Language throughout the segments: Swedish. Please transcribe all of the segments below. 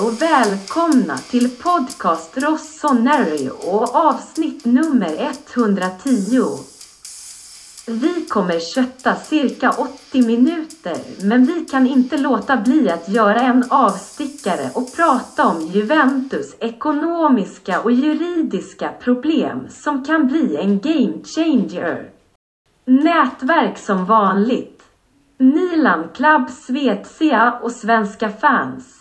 och välkomna till podcast Rossonary och avsnitt nummer 110. Vi kommer kötta cirka 80 minuter, men vi kan inte låta bli att göra en avstickare och prata om Juventus ekonomiska och juridiska problem som kan bli en game changer. Nätverk som vanligt. Milan Club Svezia och svenska fans.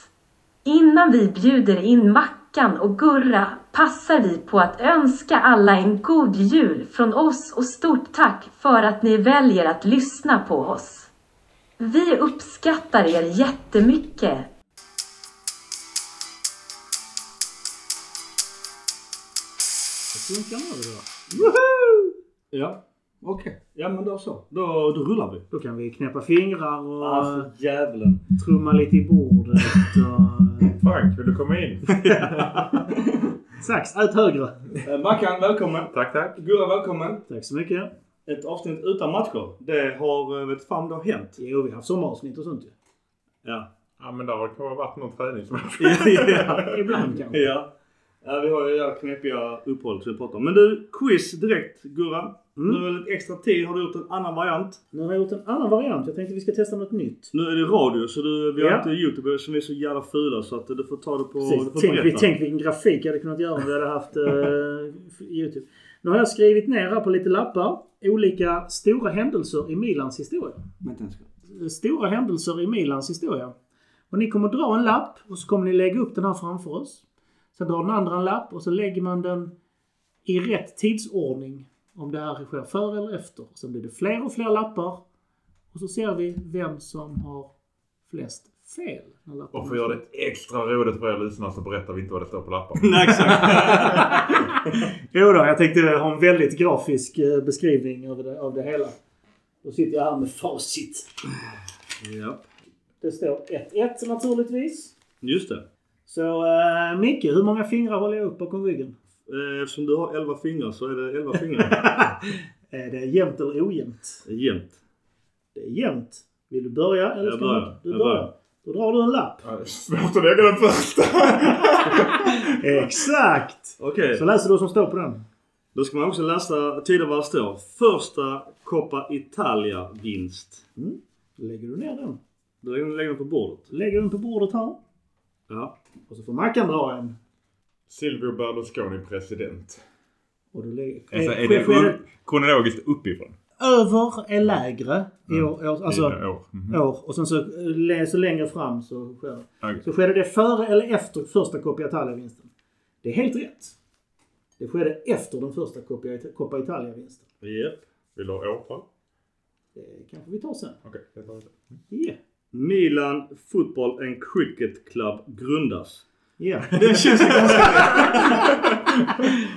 Innan vi bjuder in Mackan och Gurra passar vi på att önska alla en god jul från oss och stort tack för att ni väljer att lyssna på oss. Vi uppskattar er jättemycket. Funkar nu då. Woho! Ja, okej. Ja men då så. Då, då rullar vi. Då kan vi knäppa fingrar och Ah, för djävulen. trumma lite i bordet. Frank, vill du komma in? Sax, ät högre. Eh, Mackan, välkommen. tack, tack. Gurra, välkommen. Tack så mycket. Ett avsnitt utan matcher. Det har, eh, vet fan, det har hänt. Jo, vi har haft sommaravsnitt och sånt ju. Ja. Ja, men det har kanske varit någon träning som ja. Ibland kanske. ja. Ja, vi har ju det knepiga uppehållet som vi pratar om. Men du, quiz direkt Gurra. Mm. Nu är det lite extra tid. Har du gjort en annan variant? Nu har jag gjort en annan variant. Jag tänkte vi ska testa något nytt. Nu är det radio så du, vi har Ja. inte Youtube som är så jävla fula så att du får ta det på... Du Precis. Tänk, vi, tänk vilken grafik jag hade kunnat göra om vi hade haft uh, Youtube. Nu har jag skrivit ner här på lite lappar olika stora händelser i Milans historia. Sekund. Stora händelser i Milans historia. Och ni kommer dra en lapp och så kommer ni lägga upp den här framför oss. Sen drar den andra en lapp och så lägger man den i rätt tidsordning. Om det här sker före eller efter. Sen blir det fler och fler lappar. Och så ser vi vem som har flest fel. lapparna Och för att göra det extra roligt för er lyssnare så berättar vi inte vad det står på lappen. Nej, exakt. Jo då, jag tänkte ha en väldigt grafisk eh, beskrivning av det, av det hela. Då sitter jag här med facit. ja. Det står 1-1 naturligtvis. Just det. Så uh, Micke, hur många fingrar håller jag upp bakom ryggen? Eh, Eftersom du har 11 fingrar så är det 11 fingrar. Är det jämnt eller ojämnt? Det är jämnt. Det är jämnt. Vill du börja eller Jag ska börjar. Du börjar. börjar. Då drar du en lapp. Ja, det är Svårt att lägga den första. Exakt! Okej. Så läser du vad som står på den. Då ska man också läsa tydligt vad det står. Första Coppa Italia-vinst. Mm. Lägger du ner den. Då lägger den på bordet. Lägger du den på bordet här. Ja. Och så får Mackan dra en. Silvio Berlusconi president. Och då lägger... Alltså, är det upp, kronologiskt uppifrån? Över är lägre i år. år- Alltså I år. Mhm. år. Och sen så, eh, så längre fram så sker det. Okej. Så skedde det före eller efter första Coppa Italia-vinsten? Det är helt rätt. Det skedde efter den första Coppa- Italia-vinsten. Japp. Vill du ha årtal? Det kanske vi tar sen. Okej, det tar vi sen. Ja. Milan Football and Cricket Club grundas. Ja. Det känns ju ganska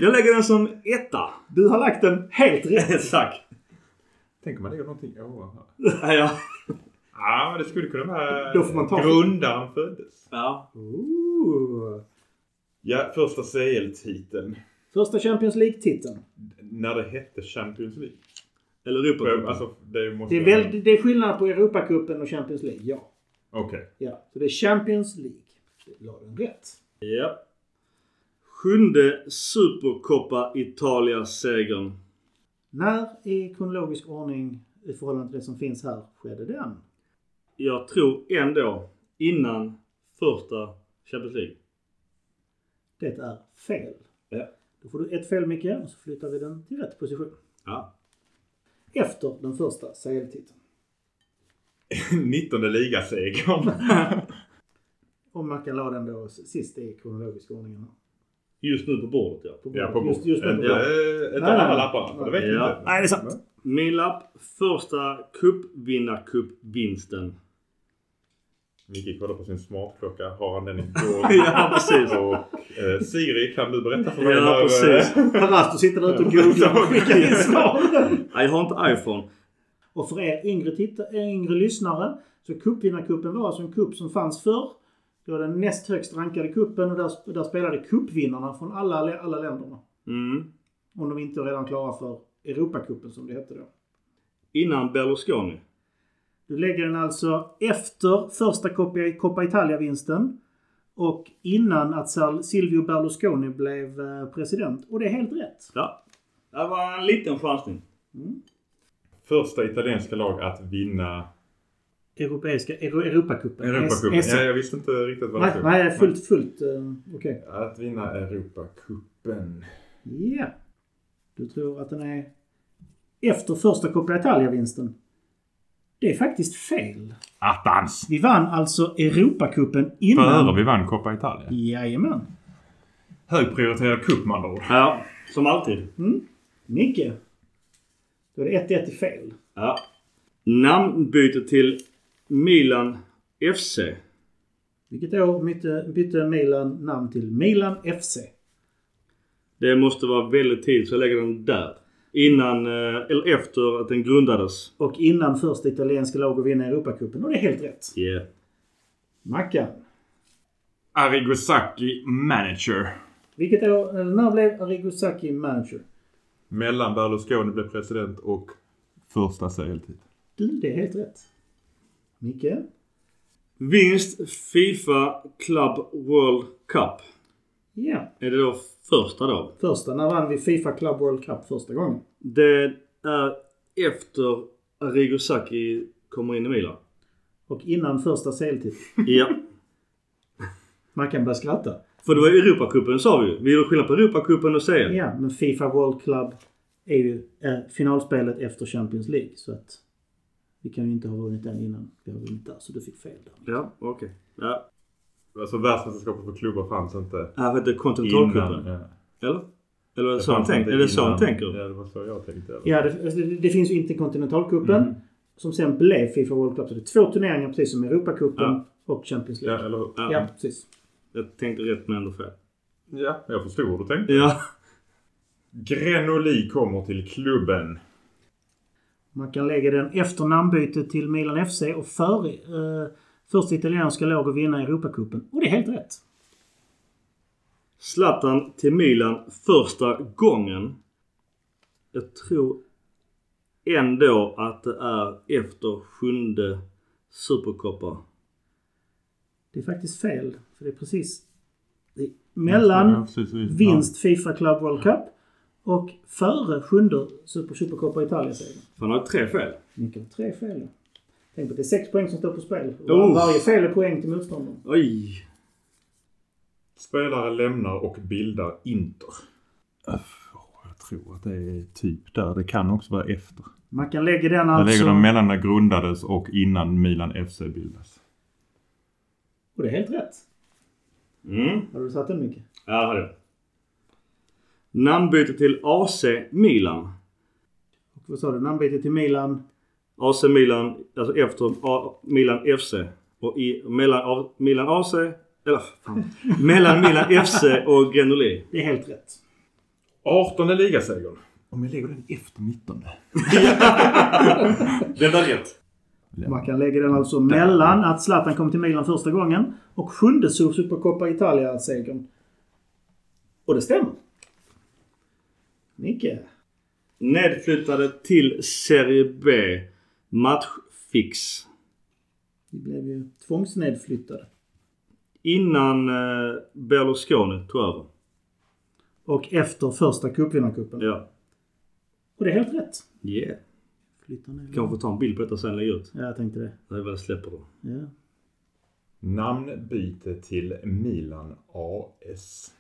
Jag lägger den som etta. Du har lagt den helt rätt. Tack. Tänk om man lägger någonting ovanför. Ja. Ja, men det skulle kunna vara Då får man ta- grundaren föddes. Ja. Ooh. Ja, första CL-titeln. Första Champions League-titeln. När det hette Champions League. Eller Europacupen. Alltså, det måste Det är, väl, det är skillnad på Europacupen och Champions League, ja. Okej. ja. Så det är Champions League. La den rätt. Ja. Sjunde Supercoppa Italia-segern. När i kronologisk ordning i förhållande till det som finns här skedde den? Jag tror ändå innan första Champions League. Det är fel. Ja. Då får du ett fel Micke och så flyttar vi den till rätt position. Ja. Efter den första CL-titeln. 19 ligasegern. Och Mackan la den då sist i kronologisk ordning. här. Just nu på bordet ja. På Ja, bordet. på just, just nu på Inte, bordet. inte Nej, nej, alla lapparna. För det vet Ja. inte. Nej, det är sant. Min lapp. Första cupvinnarcupvinsten. Micke kollar på sin smartklocka. Har han den i gång? Ja, precis. Och eh, Siri, kan du berätta för mig Ja, när... precis. eh, Parasto sitter där ute och googlar jag har inte iPhone. Och för er yngre, titta, yngre lyssnare så cupvinnarcupen var alltså en cup som fanns förr. Det var den näst högst rankade kuppen och där, där spelade cupvinnarna från alla, alla länderna. Mm. Om de inte redan klara för Europacupen som det hette då. Innan Berlusconi. Du lägger den alltså efter första Coppa, Italia-vinsten. och innan att Silvio Berlusconi blev eh, president. Och det är helt rätt. Ja. Det var en liten chansning. Första italienska lag att vinna Europeiska, Euro, Europacupen. Europacupen. S- Ja, jag visste inte riktigt vad det Nej, stod. nej, fullt, fullt. Uh, Okej. Att vinna Europacupen. Ja. Du tror att den är efter första Coppa Italia-vinsten? Det är faktiskt fel. Attans! Vi vann alltså Europacupen innan... Före vi vann Coppa Italia. Jajamän. Högprioriterad cup andra ord. Ja, som alltid. Micke. Då är det 1-1 i fel. Ja. Namnbyte till Milan FC. Vilket år bytte, bytte Milan namn till Milan FC? Det måste vara väldigt tidigt så jag lägger den där. Innan, eh, eller efter att den grundades. Och innan första italienska lag att vinna Europacupen. Och det är helt rätt. Yeah. Mackan. Arigosaki manager. Vilket år, eller när blev Arrigo Sacchi manager? Mellan Berlusconi blev president och första serietid. Du, det är helt rätt. Micke? Vinst Fifa Club World Cup. Ja. Är det då första då? Första. När vann vi Fifa Club World Cup första gången? Det är efter Arrigo Sacchi kommer in i Milan. Och innan första CL-titeln. Ja. Mackan börjar skratta. För det var Europacupen sa vi ju. Vi gjorde skillnad på Europacupen och CL. Ja, men Fifa World Club är ju eh, finalspelet efter Champions League. Så att vi kan ju inte ha vunnit den innan vi har vunnit där. Så du fick fel där. Ja, okej. Ja. Alltså världsmästerskapet för klubbar fanns inte Ja, vad heter Kontinentalcupen? Ja. Eller? Eller det så han inte Är det så han tänker? Ja, det var så jag tänkte. Ja, det, alltså, det, det finns ju Interkontinentalcupen. Mm. Som sen blev Fifa World Cup. Så det är två turneringar precis som Europacupen Ja. och Champions Ja, League. eller hur? Ja. Ja, precis. Jag tänkte rätt men ändå fel. Ja, jag förstod vad du tänkte. Ja. Grenoli kommer till klubben. Man kan lägga den efter namnbytet till Milan FC och före eh, första italienska lag att vinna Europacupen. Och det är helt rätt. Zlatan till Milan första gången. Jag tror ändå att det är efter sjunde Supercoppa. Det är faktiskt fel. För det är precis det är mellan Ja, precis. vinst Fifa Club World Cup och före sjunde Super Supercoppa Italia-segern. Han har tre fel. Mycket tre fel. ja. Tänk på att det är sex poäng som står på spel. Oh. Varje fel är poäng till motståndaren. Oj. Spelare lämnar och bildar Inter. Jag tror att det är typ där. Det kan också vara efter. Man kan lägga den alltså... lägger dem mellan när grundades och innan Milan FC bildas. Och det är helt rätt. Mm. Har du satt den mycket? Ja, det hade jag. Namnbyte till AC Milan. Och vad sa du? Namnbyte till Milan? AC Milan, alltså efter A- Milan FC. Och i, mellan A- Milan AC, eller fan. mellan Milan FC och Grenoli. Det är helt rätt. 18 ligasegern. Om jag lägger den efter 19. Det var rätt. Man kan lägga den alltså mellan att Zlatan kom till Milan första gången och sjunde Supercoppa Italia-segern. Och det stämmer. Micke. Nedflyttade till Serie B. Matchfix. Vi blev ju tvångsnedflyttade. Innan eh, Berlusconi tog över. Och efter första cupvinnarcupen. Ja. Och det är helt rätt. Yeah. Flytta ner. Kanske ta en bild på detta sen och lägga ut. Ja, jag tänkte det. Det är väl släpper då. Ja. Namnbyte till Milan AS.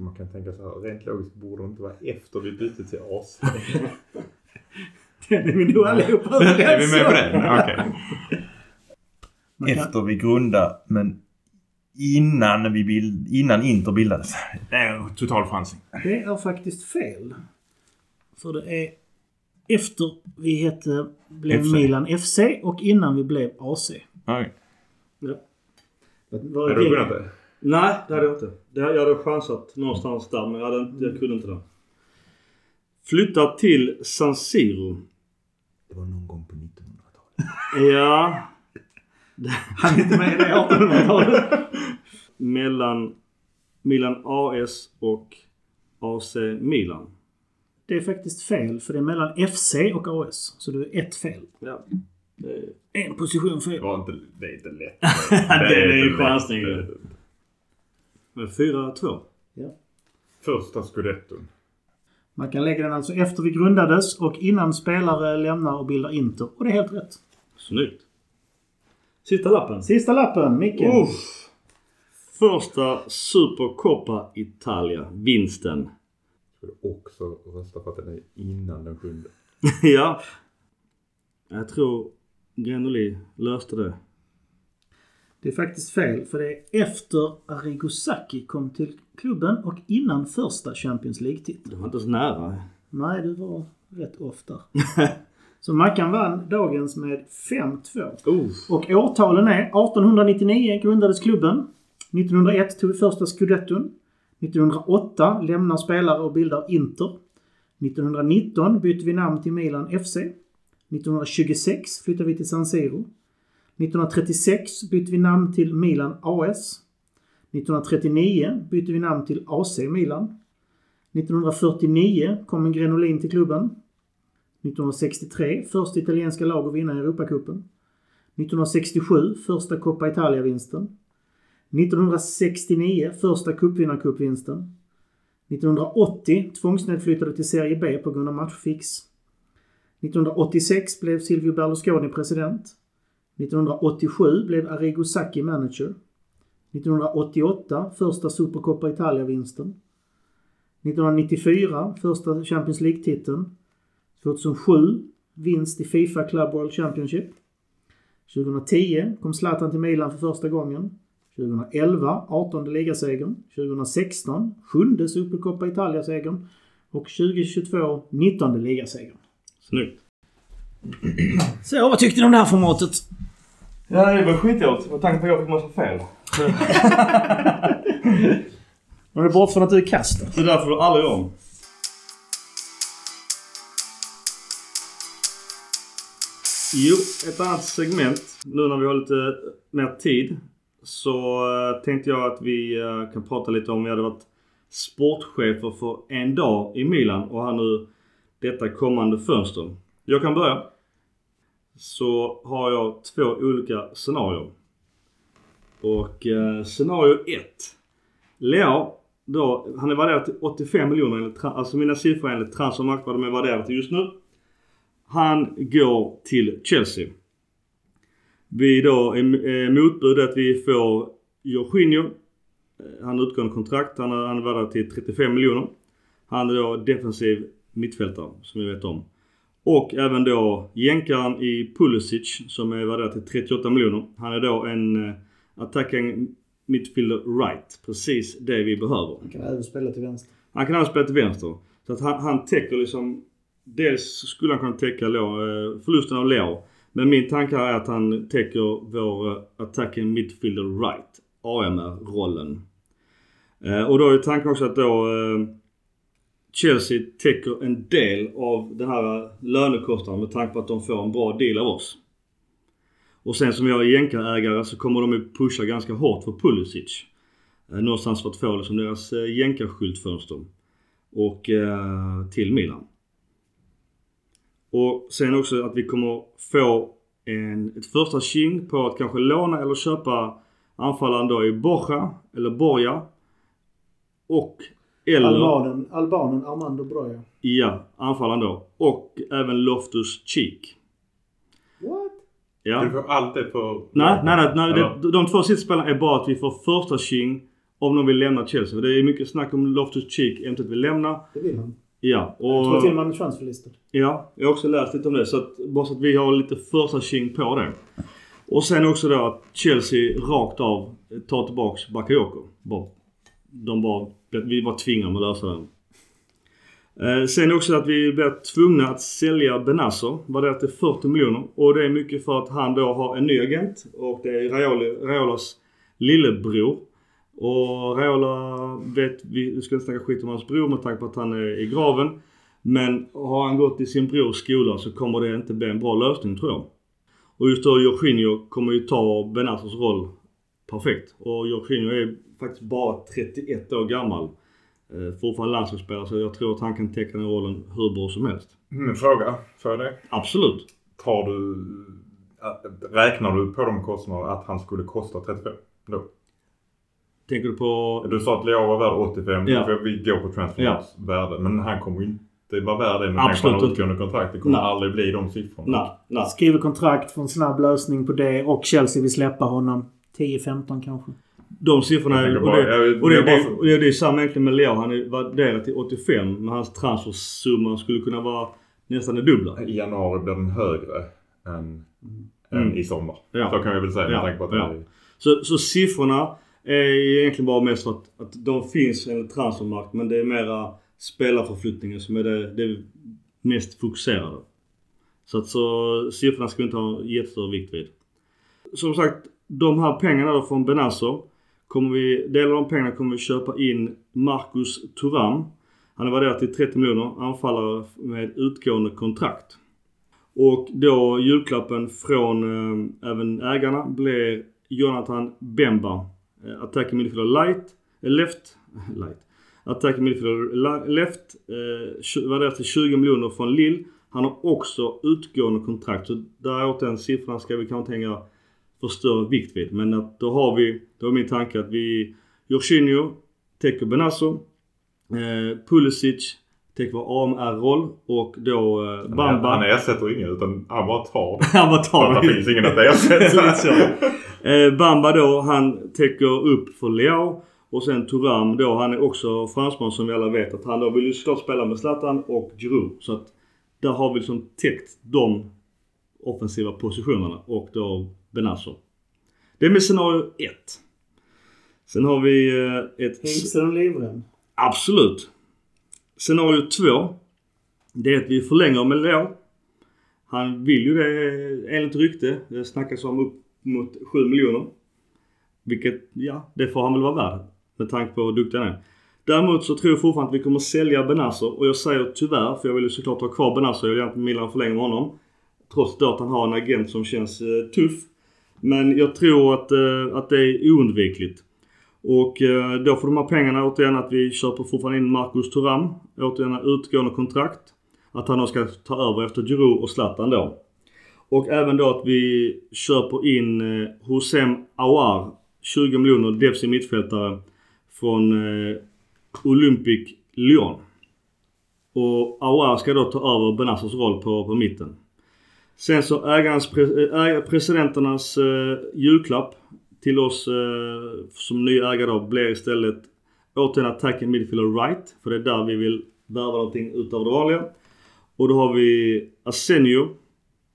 Alltså man kan tänka så här, rent logiskt borde det inte vara efter vi bytte till AC. Den är vi nog allihopa är vi med på det? Okej. Kan, Efter vi grundade, men innan, vi bild, innan Inter bildades. Det är total chansning. det är faktiskt fel. För det är efter vi hette, blev FC. Milan FC och innan vi blev AC. Okej. Ja. Vad Har är du det? det? Nej, det hade jag inte. Det, jag hade chansat någonstans där men jag, hade inte, jag kunde inte det. Flyttat till San Siro. Det var någon gång på 1900-talet. Ja. Han är inte med i det 1800-talet. Mellan Milan AS och AC Milan. Det är faktiskt fel, för det är mellan FC och AS. Så du är ett fel. Ja. Det, En position fel. Det, var inte, det är inte lätt. det är ju inte chansning lätt. det. Med 4-2. Första scudetton. Man kan lägga den alltså efter vi grundades och innan spelare lämnar och bildar Inter. Och det är helt rätt. Snyggt. Sista lappen. Sista lappen, Micke. Uff. Första Supercoppa Italia. Vinsten. Ska du också rösta för att den är innan den sjunde? ja. Jag tror Grenoli löste det. Det är faktiskt fel, för det är efter Arrigo Sacchi kom till klubben och innan första Champions League-titeln. Det var inte så nära. Nej, du var rätt där. Så Mackan vann dagens med 5-2. Uff. Och årtalen är 1899 grundades klubben. 1901 tog vi första scudetton. 1908 lämnar spelare och bildar Inter. 1919 bytte vi namn till Milan FC. 1926 flyttade vi till San Siro. 1936 bytte vi namn till Milan AS. 1939 bytte vi namn till AC Milan. 1949 kom en Grenolin till klubben. 1963 första italienska lag att vinna Europacupen. 1967 första Coppa Italia-vinsten. 1969 första cupvinnarcupvinsten. 1980 tvångsnedflyttade till Serie B på grund av matchfix. 1986 blev Silvio Berlusconi president. 1987 blev Arrigo Sacchi manager. 1988 första Supercoppa Italia-vinsten. 1994 första Champions League-titeln. 2007 vinst i Fifa Club World Championship. 2010 kom Zlatan till Milan för första gången. 2011 18 ligasegern. 2016 sjunde Supercoppa Italia-segern. Och 2022 19 ligasegern. Snyggt. Så, vad tyckte ni om det här formatet? Ja, det var skitjobbigt med tanke på att jag fick massa fel. Var det bort från att du är kast då? Så därför får du aldrig om. Jo, ett annat segment. Nu när vi har lite mer tid. Så eh, tänkte jag att vi eh, kan prata lite om vi hade varit sportchefer för en dag i Milan och här nu detta kommande fönster. Jag kan börja. Så har jag två olika scenarier. Och eh, scenario 1. Leo, då, han är värderad till 85 miljoner enligt, alltså mina siffror enligt Transfermarkt vad de är värderade till just nu. Han går till Chelsea. Vi då, eh, motbud är att vi får Jorginho. Eh, han har utgående kontrakt. Han är, han är värderad till 35 miljoner. Han är då defensiv mittfältare som vi vet om. Och även då jänkaren i Pulisic som är värderad till 38 miljoner. Han är då en eh, attacking midfielder right. Precis det vi behöver. Han kan även spela till vänster. Han kan även spela till vänster. Så att han, han täcker liksom... Dels skulle han kunna täcka Leo, eh, förlusten av Leo. Men min tanke är att han täcker vår eh, attacking midfielder right. AMR-rollen. Och då är tanken också att då Chelsea täcker en del av den här lönekostnaden med tanke på att de får en bra deal av oss. Och sen som jag är jänkarägare så kommer de ju pusha ganska hårt för Pulisic. Eh, någonstans för att få liksom deras eh, jänkarskyltfönster. Och eh, till Milan. Och sen också att vi kommer få en, ett första tjing på att kanske låna eller köpa anfallaren då i Borja eller Borja. Och eller... Albanen, albanen Armando Broja. Ja, anfallaren då. Och även Loftus Cheek. What? Ja. Du får allt det för... Nej, nej, nej. nej Eller? de, de två sista spelarna är bara att vi får första king om de vill lämna Chelsea. För det är mycket snack om Loftus Cheek eventuellt vill lämna. Det vill han. Ja, Jag tror till och och... med han är transferlistad. Ja, jag har också läst lite om det. Så att, bara så att vi har lite första king på det. Och sen också då att Chelsea rakt av tar tillbaks Bakayoko. Bara, de bara, vi bara tvingar dem att lösa den. Eh, sen också att vi blir tvungna att sälja Benasser, var det till 40 miljoner. Och det är mycket för att han då har en ny agent. Och det är Raiola, Raiolas lillebror. Och Raiola vet vi, ska inte snacka skit om hans bror med tanke på att han är i graven. Men har han gått i sin brors skola så kommer det inte bli en bra lösning tror jag. Och just då Jorginho kommer ju ta Benassers roll perfekt. Och Jorginho är faktiskt bara 31 år gammal. Eh, fortfarande landslagsspelare så jag tror att han kan täcka den rollen hur bra som helst. Mm, fråga för det. Absolut. Tar du... äh, Räknar du på de kostnaderna att han skulle kosta 35 då? Tänker du på... Du sa att Leao var värd 85. Ja. För vi går på Transfermarks värde. Men han kommer ju inte vara värd det med Absolut tanke på inte. utgående kontrakt. Det kommer Nej. aldrig bli de siffrorna. Nej, nej. Skriver kontrakt för en snabb lösning på det och Chelsea vill släppa honom. 10-15 kanske. De siffrorna är... Och det, och det, det, och det, det är samma egentligen med Leo. Han är värderad till 85. Men hans transfersumma skulle kunna vara nästan det dubbla. I januari blir den högre än, Mm. än i sommar. Ja. Så kan vi väl säga med Ja, tanke på att ja. det är... Så, så siffrorna är egentligen bara mest för att, att de finns enligt transfermarkt. Men det är mera spelarförflyttningen som är det, det mest fokuserade. Så att så siffrorna ska vi inte ha jättestor vikt vid. Som sagt, de här pengarna då från Benasso. Kommer vi, del av de pengarna kommer vi köpa in Marcus Thuram. Han är värderad till 30 miljoner. Anfallare med utgående kontrakt. Och då julklappen från eh, även ägarna blir Jonathan Bemba. Eh, attacking midfielder light. Eh, left. light. Attacking midfielder left. Eh, värderat till 20 miljoner från Lille. Han har också utgående kontrakt. Så där åt den siffran ska vi kanske tänka för större vikt vid. Men att då har vi, då är min tanke att vi Jorginho täcker Benasso. Eh, Pulisic täcker vår AMR-roll och då eh, Bamba. Han ersätter ingen utan han bara tar det. Han bara tar att det finns ingen att ersätta. Eh, Bamba då, han täcker upp för Leao. Och sen Thuram då, han är också fransman som vi alla vet att han då vill ju såklart spela med Zlatan och Giroud. Så att där har vi liksom täckt de offensiva positionerna och då Benasso. Det är med scenario 1. Sen har vi eh, ett... Hingsten och livrem. Absolut. Scenario 2. Det är att vi förlänger med Leo. Han vill ju det enligt rykte. Det snackas om upp mot 7 miljoner. Vilket, ja, det får han väl vara värd. Med tanke på hur duktig han är. Däremot så tror jag fortfarande att vi kommer sälja Benazo. Och jag säger tyvärr, för jag vill ju såklart ha kvar Benazo. Jag vill inte Milan förlänga med honom. Trots då att han har en agent som känns eh, tuff. Men jag tror att, eh, att det är oundvikligt. Och eh, då får de här pengarna återigen att vi köper fortfarande in Marcus Thuram. Återigen utgående kontrakt. Att han då ska ta över efter Giroud och Zlatan då. Och även då att vi köper in eh, Hosem Awar. 20 miljoner defensiv mittfältare. Från eh, Olympic Lyon. Och Awar ska då ta över Benazos roll på, på mitten. Sen så ägarens, eh, presidenternas eh, julklapp till oss eh, som ny ägare då blir istället återigen attacking midfielder right. För det är där vi vill värva någonting utav det vanliga. Och då har vi Asenio,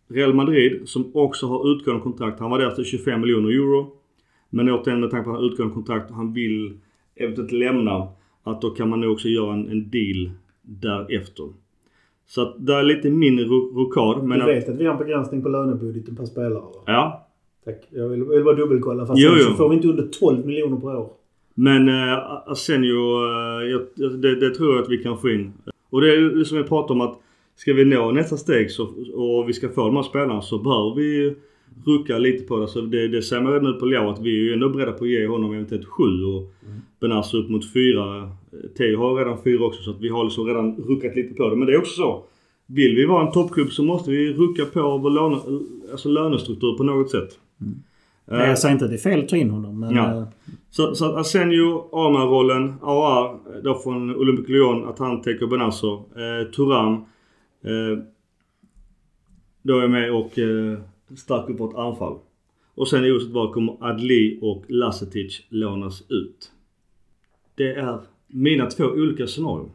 Real Madrid, som också har utgående kontrakt. Han var där till 25 miljoner euro. Men återigen med tanke på att han har utgående kontrakt och han vill eventuellt lämna. Att då kan man nog också göra en, en deal därefter. Så att det är lite mindre ro- rokad. Men du vet att vi har en begränsning på lönebudgeten per spelare va? ja, Tack. Jag vill, vill bara dubbelkolla. Fast Jo, jo. så får vi inte under 12 miljoner per år. Men Arsenio, äh, jag, det, det tror jag att vi kan få in. Och det är ju som vi pratade om att ska vi nå nästa steg så, och vi ska få de här spelarna så behöver vi rucka lite på det. Så det, det ser man redan nu på Leo att vi är ju ändå beredda på att ge honom eventuellt 7 och Benazzo upp mot 4. Theo har redan 4 också så att vi har liksom redan ruckat lite på det. Men det är också så. Vill vi vara en toppklubb så måste vi rucka på vår låne, alltså lönestruktur på något sätt. Nej, Eh, jag säger inte att det är fel att ta in honom. Men Ja. eh, så, så att Arsenio, Amar-rollen, AR då från Olympic Lyon, att han täcker Benazzo. Eh, Turam eh, då är med och eh, stärker upp vårt anfall. Och sen oavsett vad kommer Adli och Lasetic lånas ut. Det är mina två olika scenarion.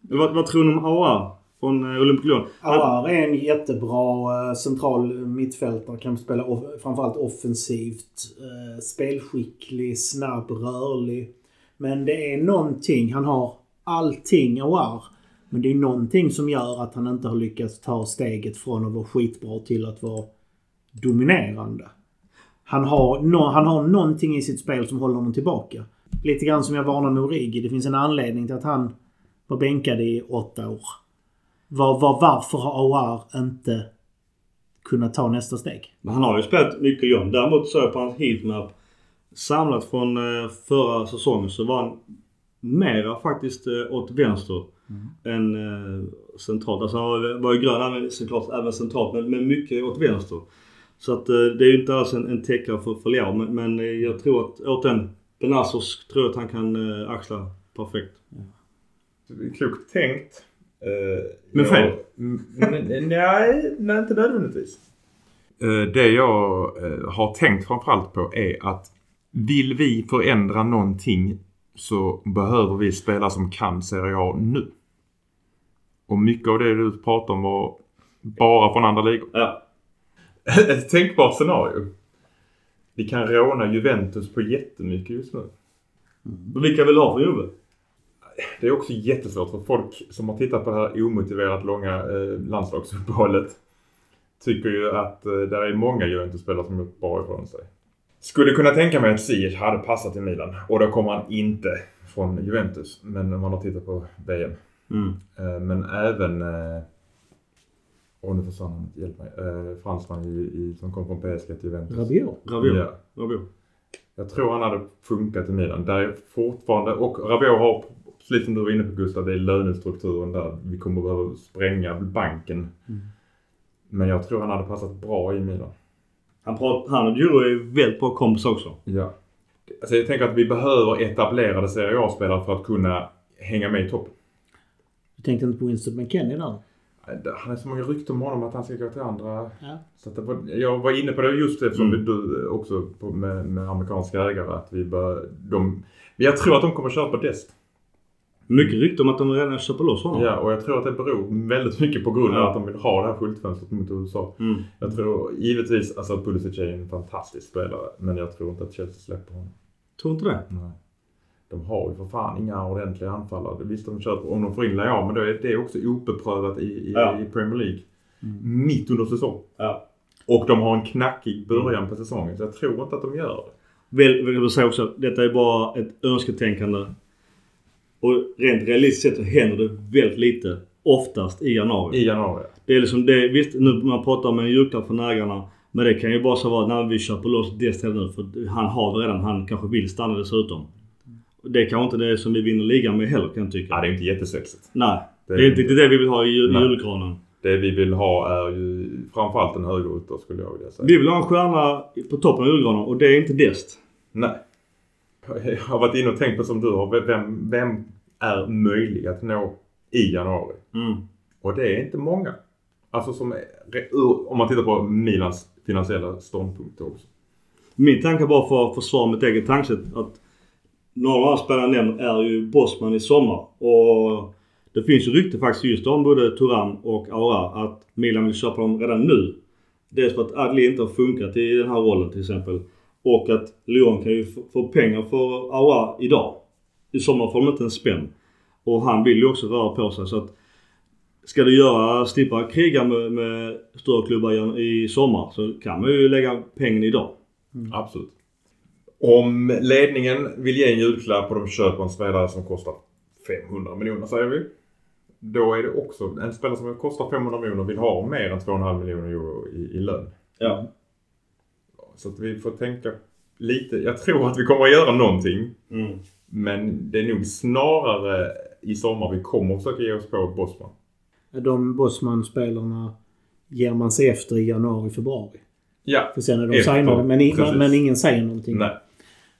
Vad, vad tror ni om AR från eh, Olympic Lyon? Aouar är en jättebra eh, central mittfältare. Kan spela off- framförallt offensivt. eh, Spelskicklig, snabb, rörlig. Men det är någonting. Han har allting Aouar. Men det är någonting som gör att han inte har lyckats ta steget från att vara skitbra till att vara dominerande. Han har, no, han har någonting i sitt spel som håller honom tillbaka. Lite grann som jag varnade med Origi. Det finns en anledning till att han var bänkad i åtta år. Var, var, varför har Aouar inte kunnat ta nästa steg? Men han har ju spelat mycket Lyon. Däremot så jag på hans heatmap samlat från eh, förra säsongen så var han mera faktiskt eh, åt vänster än eh, centralt. Alltså han var- var ju grön även, såklart även centralt men, men mycket åt vänster. Så att det är ju inte alls en, en täckare för, för Leao men, men jag tror att återigen Benazos tror jag att han kan eh, axla perfekt. Klokt tänkt. Eh, Men fel? Mm, n- Nej, nej, inte nödvändigtvis. Eh, Det jag eh, har tänkt framförallt på är att vill vi förändra någonting så behöver vi spela som kan Serie A nu. Och mycket av det du pratar om var bara från andra ligor. Ja. Ett tänkbart scenario. Vi kan råna Juventus på jättemycket just nu. Men vilka vill ha för Juve? Det är också jättesvårt för folk som har tittat på det här omotiverat långa eh, landslagsuppehållet tycker ju att eh, där är många Juventus-spelare som gjort bra ifrån sig. Skulle kunna tänka mig att Ziyech hade passat i Milan och då kommer han inte från Juventus. Men om man har tittat på VM. Mm. Eh, men även... Eh, Åh, nu försvann han. Hjälp mig. Eh, fransman i, i, som kom från PSG till Juventus. Rabiot. Rabiot. Ja. Rabiot. Jag tror han hade funkat i Milan. Där är fortfarande, och Rabiot har, precis som du var inne på Gustav, det är lönestrukturen där. Vi kommer behöva spränga banken. Men jag tror han hade passat bra i Milan. Han, pratar, han och Djuro är väldigt bra kompis också. Ja. Alltså jag tänker att vi behöver etablerade Serie A-spelare för att kunna hänga med i toppen. Du tänkte inte på Winston McKennie där? Han är så många rykten om honom att han ska gå till andra. Ja. Så att det var, jag var inne på det just eftersom Mm. du också på, med, med amerikanska ägare att vi bör, de, jag tror att de kommer köpa Dest. Mycket rykte om att de redan köper loss honom. Ja, och jag tror att det beror väldigt mycket på grund av Ja. att de vill ha det här skyltfönstret mot USA. Mm. Jag tror givetvis, alltså Pulisic är en fantastisk spelare. Men jag tror inte att Chelsea släpper honom. Tror inte det? Nej. De har ju för fan inga ordentliga anfallare. Visst, de köper, om de får in Leao, men då är det också obeprövat i, i, Ja. i Premier League. Mitt under säsong. Ja. Och de har en knackig början på säsongen. Så jag tror inte att de gör det. Väl, vill jag säga också, detta är bara ett önsketänkande. Och rent realistiskt sett så händer det väldigt lite. Oftast i januari. I januari. Det är liksom det, visst nu man pratar om en julklapp från ägarna. Men det kan ju bara så vara när vi köper loss Dest här nu. För han har redan, han kanske vill stanna dessutom. Det är kanske inte det som vi vinner ligan med heller kan jag tycka. Ja, det är inte jättesexigt. Nej. Det Det är är inte riktigt det vi vill ha i jul- Nej. julgranen. Det vi vill ha är ju framförallt en högerytter skulle jag vilja säga. Vi vill ha en stjärna på toppen av julgranen och det är inte Dest. Nej. Jag har varit inne och tänkt på som du har. Vem, vem är möjlig att nå i januari? Mm. Och det är inte många. Alltså som är, om man tittar på Milans finansiella ståndpunkt också. Min tanke var för att försvara mitt eget tankesätt att några av spelarna nämner är ju Bosman i sommar. Och det finns ju rykte faktiskt just om både Turam och Aura att Milan vill köpa dem redan nu. Dels för att Adli inte har funkat i den här rollen till exempel. Och att Lyon kan ju få pengar för Aura idag. I sommar får de inte en spänn. Och han vill ju också röra på sig så att Ska du göra, slippa kriga med, med större klubbar i- sommar så kan man ju lägga pengen idag. Absolut. Om ledningen vill ge en julklapp och de köper en spelare som kostar 500 miljoner säger vi. Då är det också en spelare som kostar 500 miljoner vill ha mer än 2,5 miljoner euro i, i lön. Ja. Så att vi får tänka lite. Jag tror att vi kommer att göra någonting. Mm. Men det är nog snarare i sommar vi kommer att försöka ge oss på Bosman. De Bosman-spelarna ger man sig efter i januari, februari. Ja. För sen är de Efter, signade. Men, men ingen säger någonting. Nej.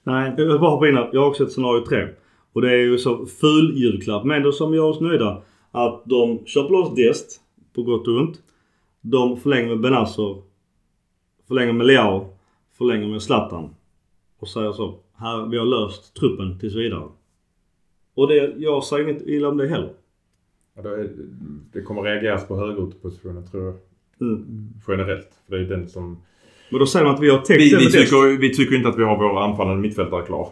Nej. Jag vill bara hoppa in här. Jag har också ett scenario 3. Och det är ju så ful julklapp. Men ändå som gör oss nöjda. Att de köper loss Dest. På gott och ont. De förlänger med Benazor. Förlänger med Leao. Förlänger med Zlatan. Och säger så. Här, vi har löst truppen tills vidare. Och det, jag säger inget illa om det heller. Ja, då är, det kommer reageras på högerytterpositionen tror jag. Mm. Generellt. För det är den som... Men då säger man att vi har täckt Vi, vi, tycker, vi tycker inte att vi har vår anfallande mittfältare klar.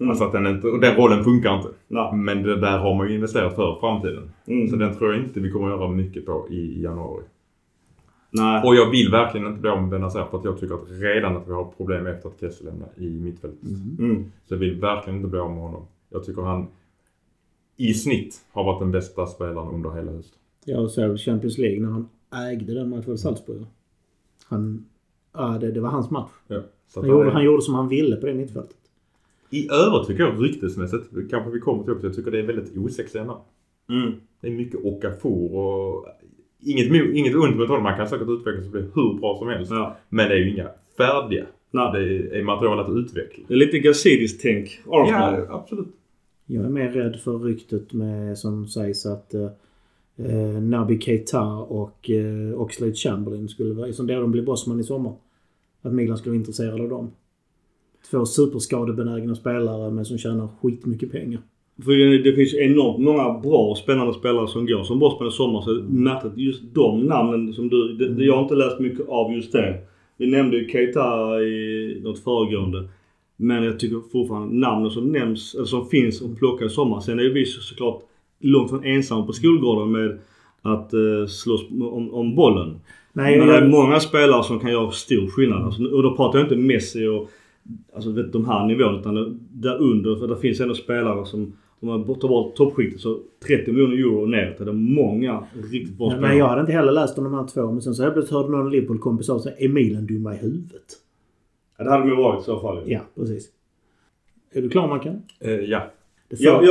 Mm. Alltså att den, inte, och den rollen funkar inte. Nej. Men det där har man ju investerat för framtiden. Mm. Så den tror jag inte vi kommer att göra mycket på i, januari. Nej. Och jag vill verkligen inte bli av med Benazer för att jag tycker att redan att vi har problem efter att Kessel lämnar i mittfältet. Mm. Så jag vill verkligen inte bli av med honom. Jag tycker han i snitt har varit den bästa spelaren under hela hösten. Jag såg Champions League när han ägde den matchen mot Salzburg. Han... Ja, det, det var hans match. Ja. Så att Han gjorde, han gjorde som han ville på det mittfältet. I övrigt tycker jag ryktesmässigt, kanske vi kommer till också, jag tycker det är väldigt osexiga namn. Mm. Det är mycket Okafor och inget, inget ont mot honom. Man kan säkert utvecklas och bli hur bra som helst. Ja. Men det är ju inga färdiga Nej. Det är material att utveckla. Det är lite Gazidis-tänk. Arsenal. Ja, absolut. Jag är mer rädd för ryktet med, som sägs att eh, Naby Keita och eh, Oxlade Chamberlain skulle vara... Som det de blir bossman i sommar. Att Milan skulle vara intresserad av dem. Två superskadebenägna spelare men som tjänar skitmycket pengar. För det finns enormt många bra och spännande spelare som går som bossman i sommar. Så märkte att just de namnen som du... Det, det, jag har inte läst mycket av just det. Vi nämnde ju Keita i något föregående. Men jag tycker fortfarande namnen som nämns, eller som finns och plockar i sommar. Sen är ju vi såklart långt från ensamma på skolgården med att uh, slåss om, om bollen. Nej, Men det är många spelare som kan göra stor skillnad. Alltså, och då pratar jag inte Messi och alltså, vet, de här nivåerna utan där under. För det finns ändå spelare som, om man tar bort toppskiktet så 30 miljoner euro neråt är det många riktigt bra spelare. nej, jag hade inte heller läst om de här två. Men sen så helt plötsligt hörde någon Liverpool-kompis av sig. Är Milan dumma i huvudet? Ja, det hade de ju varit i så fall. Ja, precis. Är du klar Mackan? Eh, ja. Ja.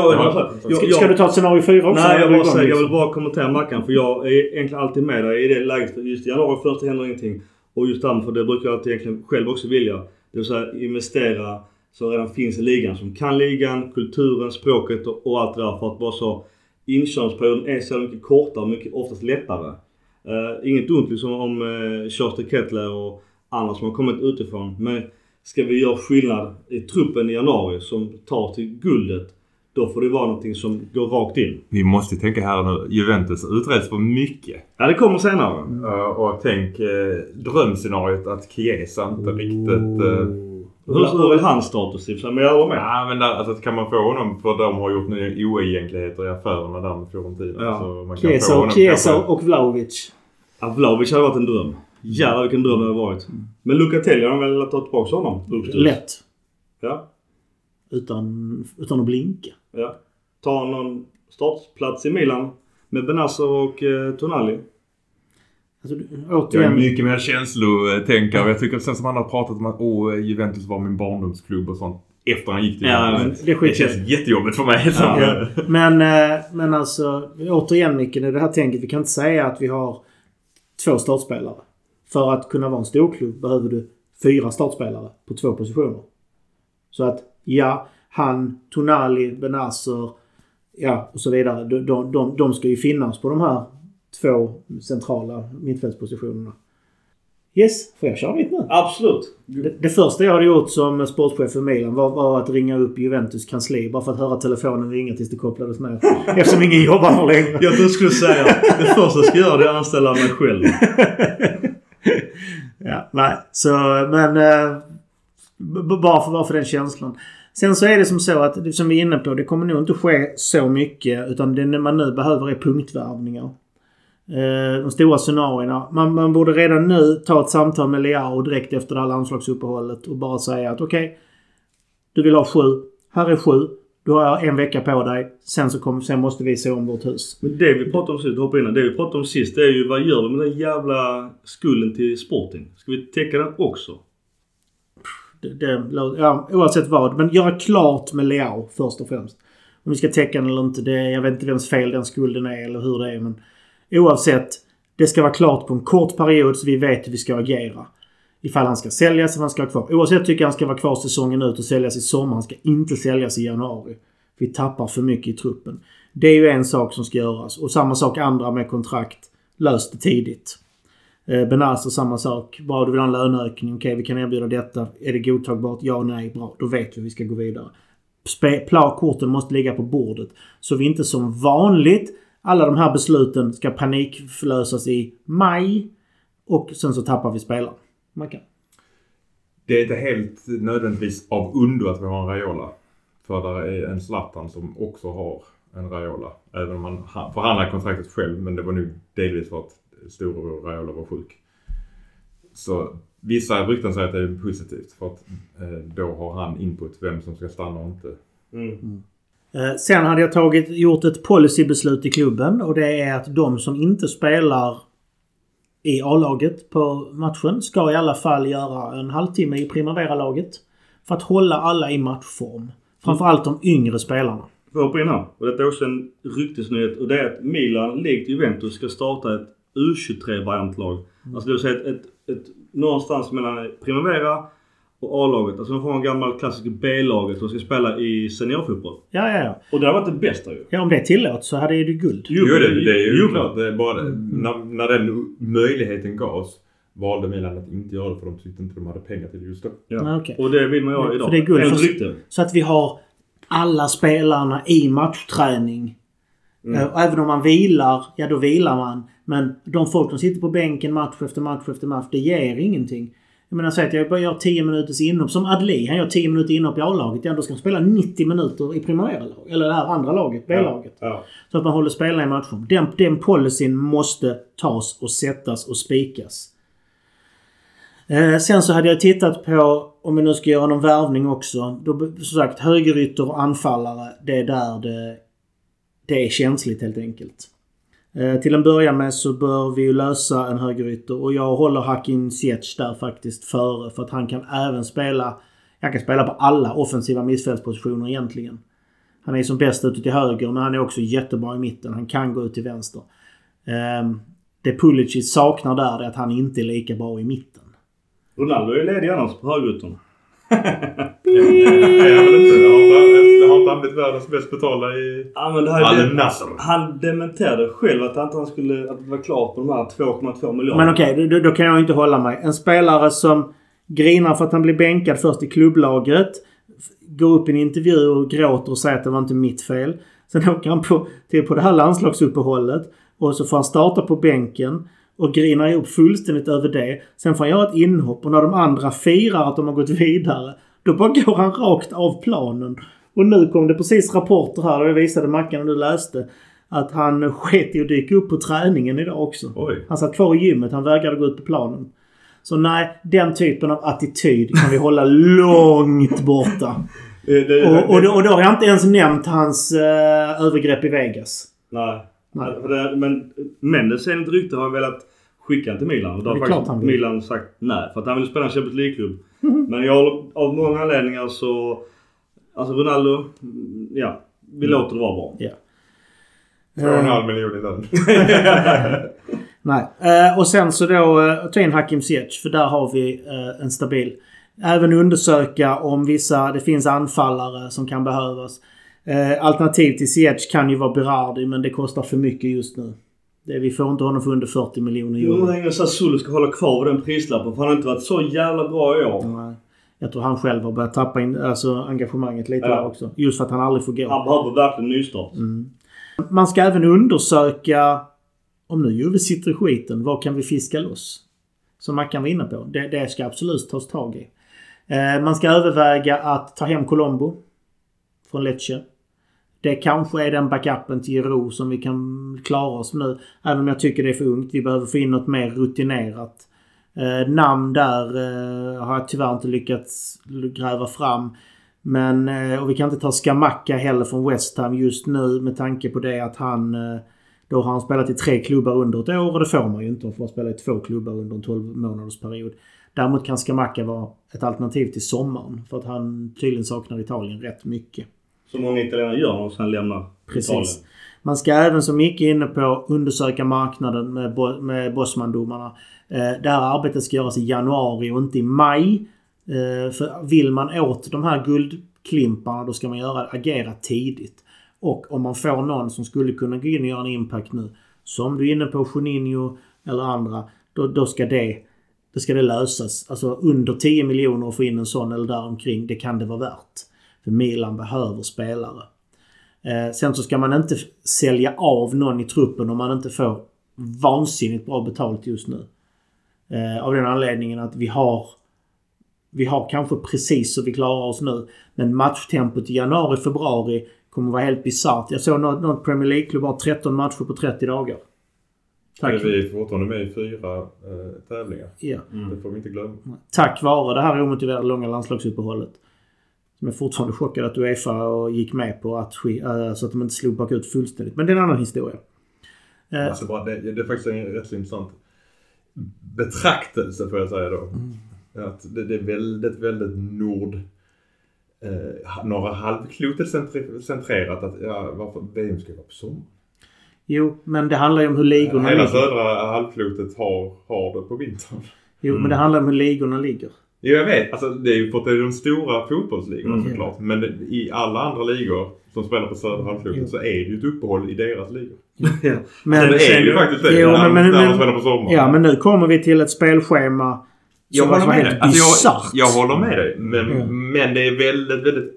jag, ska, du ta ett scenario fyra också? Nej, jag, bara säger, jag liksom? vill bara kommentera Mackan för jag är egentligen alltid med dig i det läget. För just i januari först händer ingenting. Och just därför, det brukar jag alltid egentligen själv också vilja. Det vill säga investera som redan finns i ligan. Som kan ligan, kulturen, språket och, och allt det där. För att bara så inkörningsperioden är så mycket kortare och mycket oftast lättare. Uh, inget ont liksom om uh, Charles Kettler och andra som har kommit utifrån. Men ska vi göra skillnad i truppen i januari som tar till guldet. Då får det vara någonting som går rakt in. Vi måste tänka här nu. Juventus utreds för mycket. Ja, det kommer senare. Eh, och tänk uh, drömscenariot att Chiesa inte riktigt... Oh. Uh, Hur hur är hans status i? Men jag håller med. Ja men där, alltså, kan man få honom för de har gjort nu oegentligheter i affärerna där med Fiorentina. Ja. Så man kan få Chiesa, honom Chiesa kanske- och Vlahovic. Ja, Vlahovic hade varit en dröm. Jävlar vilken dröm det hade varit. Men Lucatelli har de väl ta tillbaka honom? Lätt. Ja. Utan, utan att blinka. Ja. Ta någon startplats i Milan. Med Benazzo och eh, Tonali. Alltså, du- Jag är återigen. mycket mer känslotänkare. Jag tycker sen som han har pratat om att åh, Juventus var min barndomsklubb och sånt. Efter han gick till Ja, Juventus. det. Det känns jättejobbigt för mig. som- Ja. Men, eh, men alltså, återigen Micke, det här tänket. Vi kan inte säga att vi har två startspelare. För att kunna vara en storklubb behöver du fyra startspelare på två positioner. Så att, ja, han, Tonali, Benazer, ja och så vidare. De, de, de, de ska ju finnas på de här två centrala mittfältspositionerna. Yes, får jag köra mitt nu? Absolut. Det, det första jag hade gjort som sportchef för Milan var, var att ringa upp Juventus kansli bara för att höra telefonen ringa tills det kopplades ner. Eftersom ingen jobbar här längre. Jag trodde du skulle säga det första jag ska göra det är att anställa mig själv. ja, nej. Så, men... Eh, bara för, bara för den känslan. Sen så är det som så att, som vi är inne på, det kommer nog inte ske så mycket. Utan det man nu behöver är punktvärvningar. Eh, de stora scenarierna. Man, man borde redan nu ta ett samtal med Leao direkt efter det här landslagsuppehållet och bara säga att okej. du vill ha sju. Här är sju. Du har en vecka på dig. Sen, så kom, sen måste vi se om vårt hus. Men det vi pratade om sist, hoppa innan. Det vi pratade om sist det är ju vad gör vi med den jävla skulden till Sporting? Ska vi täcka den också? Det, det, ja, oavsett vad. Men göra klart med Leao först och främst. Om vi ska täcka den eller inte. Det, jag vet inte vems fel den skulden är eller hur det är. Men oavsett. Det ska vara klart på en kort period så vi vet hur vi ska agera. Ifall han ska säljas eller han ska vara kvar. Oavsett tycker jag han ska vara kvar säsongen ut och säljas i sommar. Han ska inte säljas i januari. Vi tappar för mycket i truppen. Det är ju en sak som ska göras. Och samma sak andra med kontrakt. Lös det tidigt. Eh, Benazer alltså samma sak. Bra, du vill ha en löneökning. Okej, vi kan erbjuda detta. Är det godtagbart? Ja, nej, bra. Då vet vi hur vi ska gå vidare. Spe- korten måste ligga på bordet. Så vi inte som vanligt alla de här besluten ska panikförlösas i maj. Och sen så tappar vi spelare. Man kan. Det är inte helt nödvändigtvis av undo att vi har en Raiola. För där är en Zlatan som också har en Raiola. Även om han förhandlade kontraktet själv. Men det var nu delvis för att storebror Raiola var sjuk. Så vissa rykten säger att det är positivt. För att eh, då har han input vem som ska stanna och inte. Mm. Eh, Sen hade jag tagit, gjort ett policybeslut i klubben och det är att de som inte spelar i A-laget på matchen ska i alla fall göra en halvtimme i Primavera-laget. För att hålla alla i matchform. Framförallt de yngre spelarna. Får jag hoppa in här? Och detta är också en ryktesnyhet. Och det är att Milan, likt Juventus, ska starta ett U23-variantlag. Alltså det vill säga ett, ett, ett, någonstans mellan Primavera och A-laget. Alltså de får en gammal klassisk B-laget som ska spela i seniorfotboll. Ja, ja, ja. Och det har varit det bästa ju. Ja, om det tillåts så hade ju guld. Jo, det, det är ju jo, klart. Det är bara, när, när den möjligheten gavs valde Milan att inte göra det för de tyckte inte de hade pengar till det just då. Ja. Ja, okej. Och det vill man göra För idag. det är guld. För-. Så att vi har alla spelarna i matchträning. Mm. Och även om man vilar, ja då vilar man. Men de folk som sitter på bänken match efter match efter match, det ger ingenting. Jag menar säg att jag bara gör 10 minuters inhopp. Som Adli, han gör 10 minuter inhopp i A-laget. Ja, då ska han spela 90 minuter i Primavera-lag. Eller det här andra laget, B-laget. Ja. Så att man håller spelarna i matchen. Den, den policyn måste tas och sättas och spikas. Eh, sen så hade jag tittat på, om vi nu ska göra någon värvning också. Då, som sagt, högerytter och anfallare. Det är där det, det är känsligt helt enkelt. Eh, till en början med så bör vi ju lösa en högerytter och jag håller Hakim Ziyech där faktiskt före. För att han kan även spela, han kan spela på alla offensiva mittfältspositioner egentligen. Han är som bäst ute till höger men han är också jättebra i mitten. Han kan gå ut till vänster. Ehm, det Pulisic saknar där är att han inte är lika bra i mitten. Ronaldo är ledig annars på högeryttern. Han blivit världens bäst betalda i Ja, men det här Al är Nassr? Han dementerade själv att han inte skulle att det var klart på de här 2,2 miljarder. Men okej, då, då kan jag inte hålla mig. En spelare som grinar för att han blir bänkad först i klubblaget. Går upp i en intervju och gråter och säger att det var inte mitt fel. Sen åker han på, till på det här landslagsuppehållet. Och så får han starta på bänken. Och grinar ihop fullständigt över det. Sen får han göra ett inhopp och när de andra firar att de har gått vidare. Då bara går han rakt av planen. Och nu kom det precis rapporter här och jag visade Mackan och du läste. Att han sket i att dyka upp på träningen idag också. Oj. Han satt kvar i gymmet. Han vägrade gå ut på planen. Så nej, den typen av attityd kan vi hålla långt borta. Det, det, Och, och, då, och då har jag inte ens nämnt hans eh, övergrepp i Vegas. Nej. Nej. Det, men Mendes enligt rykte har velat skicka till Milan. Och då har faktiskt. Milan sagt nej. För att han vill spela en Champions League-klubb. Men jag av många anledningar så... Alltså Ronaldo, mm, ja. Vi Mm. låter det vara bra. Ja. Två och en Eh, halv miljon i lön. nej. Eh, och sen så då eh, ta in Hakim Ziyech. För där har vi eh, en stabil. Även undersöka om vissa, det finns anfallare som kan behövas. Eh, alternativ till Ziyech kan ju vara Berardi men det kostar för mycket just nu. Det, vi får inte honom för under 40 miljoner Jo, euro. hur länge Sassuolo ska hålla kvar den prislappen. För han har inte varit så jävla bra i år. Nej. Jag tror han själv har börjat tappa in, alltså, engagemanget lite Ja. där också. Just för att han aldrig får gå. Han behöver verkligen nystart. Mm. Man ska även undersöka, om nu Juve sitter i skiten, vad kan vi fiska loss? Som Mackan var inne på. Det, det ska absolut tas tag i. Eh, man ska överväga att ta hem Colombo från Lecce. Det kanske är den backupen till Giro som vi kan klara oss med nu. Även om jag tycker det är för ungt. Vi behöver få in något mer rutinerat. Eh, namn där eh, har jag tyvärr inte lyckats gräva fram. Men, eh, och vi kan inte ta Skamacka heller från West Ham just nu med tanke på det att han... Eh, då har han spelat i tre klubbar under ett år och det får man ju inte. Han får spela i två klubbar under en 12 månaders period. Däremot kan Skamacka vara ett alternativ till sommaren. För att han tydligen saknar Italien rätt mycket. Som många italienare gör de sen lämnar Precis. Italien. Man ska även som Micke är inne på undersöka marknaden med, bo- med Bosman-domarna. Eh, det här arbetet ska göras i januari och inte i maj. Eh, för vill man åt de här guldklimparna då ska man göra, agera tidigt. Och om man får någon som skulle kunna gå in och göra en impact nu. Som du är inne på, Juninho eller andra. Då, då ska det då ska det lösas. Alltså under 10 miljoner att få in en sån eller däromkring. Det kan det vara värt. För Milan behöver spelare. Eh, sen så ska man inte sälja av någon i truppen om man inte får vansinnigt bra betalt just nu. Eh, av den anledningen att vi har vi har kanske precis så vi klarar oss nu. Men matchtempot i januari, februari kommer vara helt bisarrt. Jag såg något, något Premier League-klubb har 13 matcher på 30 dagar. Tack. Vi är fortfarande med i fyra eh, tävlingar. Ja. Det får vi inte glömma. Tack vare det här omotiverade långa landslagsuppehållet. Som är fortfarande chockad att Uefa och gick med på att äh, så att de inte slog bakut fullständigt. Men det är en annan historia. Eh, Alltså bara, det, det är faktiskt en rätt så intressant betraktelse får jag säga då. Att det, det är väldigt, väldigt nord... Eh, norra halvklotet centrerat. Att, ja, varför VM ska vara på sommaren? jo, men det handlar ju om hur ligorna Hela ligger. södra halvklotet har, har det på vintern. Jo, men det handlar om hur ligorna ligger. Jo, jag vet. Alltså, det är ju för att det är de stora fotbollsligorna Mm. såklart. Men i alla andra ligor som spelar på södra Jo. halvklotet så är det ju ett uppehåll i deras ligor. Ja. Men, det är ju faktiskt det. Jo, när, men- men- när men- spelar på sommaren. ja, men nu kommer vi till ett spelschema Jag som håller var med helt. Alltså, bisarrt. jag, jag håller med dig. Men, Ja. men det är väldigt, väldigt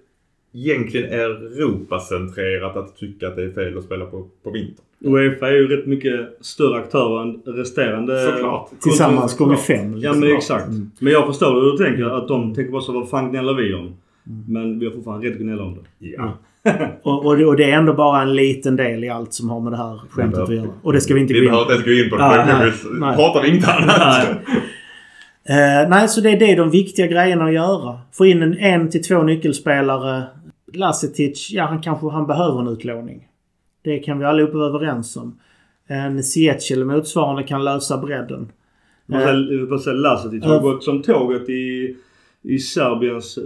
egentligen Europacentrerat att tycka att det är fel att spela på, på vintern. Uefa är ju rätt mycket större aktörer än resterande... Såklart. Tillsammans gånger fem. Ja men exakt. Mm. Men jag förstår hur du tänker. Att de tänker bara så vad fan gnäller vi om? Men vi har fortfarande rätt att gnälla om det. Ja. Och, och, det, och det är ändå bara en liten del i allt som har med det här skämtet att göra. Och det ska vi inte gå Vi in behöver på. inte ens gå in på det. Nej, vi nej. pratar inte annat. Eh, nej, så det är det de viktiga grejerna att göra. Få in en, en till två nyckelspelare. Lasetic, ja han kanske han behöver en utlåning. Det kan vi allihopa vara överens om. En Ziyech eller motsvarande kan lösa bredden. Man Eh, säger- Lasetic har Ja. gått som tåget i, i Serbiens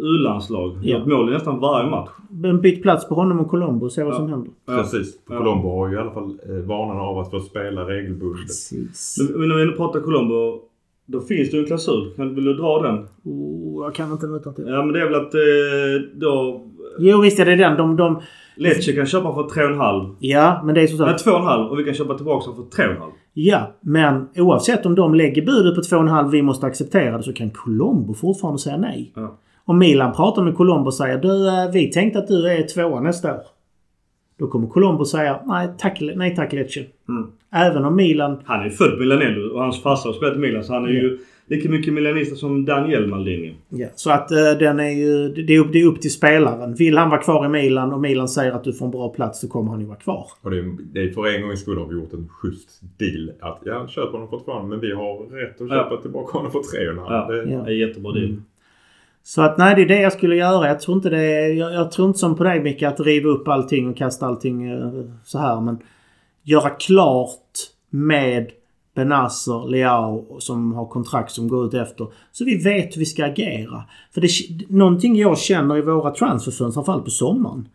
U-landslag. Ja. Gjort mål i nästan varje match. Men byt plats på honom och Colombo och se vad Ja. som händer. Precis. Ja. Colombo har ju i alla fall eh, vanan av att få spela regelbundet. Precis. Men, men när vi ändå pratar Colombo. Då finns det ju en klausul. Vill du dra den? Oh, jag kan inte utan till. Ja men det är väl att eh, då... Jo visst är det den. De, de, Lecce kan köpa för 3,5. ja, men det är som Nej sagt. 2,5 och vi kan köpa tillbaka för 3,5. Ja, men oavsett om de lägger budet på 2,5 vi måste acceptera det så kan Colombo fortfarande säga nej. Ja. Om Milan pratar med Colombo och säger du, eh, vi tänkte att du är tvåa nästa år. Då kommer Colombo säga nej tack, nej, tack Lecce. Mm. Även om Milan... Han är ju född Milanello och hans farsa har spelat i Milan så han är ju lika mycket milanista som Daniel Maldini. Ja, så att eh, den är ju... Det är, upp, det är upp till spelaren. Vill han vara kvar i Milan och Milan säger att du får en bra plats så kommer han ju vara kvar. Och det är, det är för en gångs skull har vi gjort en schysst deal. Att ja, köp honom för tvåan men vi har rätt att köpa Ja. tillbaka honom för tre och en halv. Ja. Det, Ja. Det är jättebra deal. Mm. Så att nej, det är det jag skulle göra. Jag tror inte det är, jag, jag tror inte som på dig Micke att riva upp allting och kasta allting eh, så här. Men göra klart med Benazer, Leao som har kontrakt som går ut efter. Så vi vet hur vi ska agera. För det, någonting jag känner i våra transferfönster, framförallt på sommaren.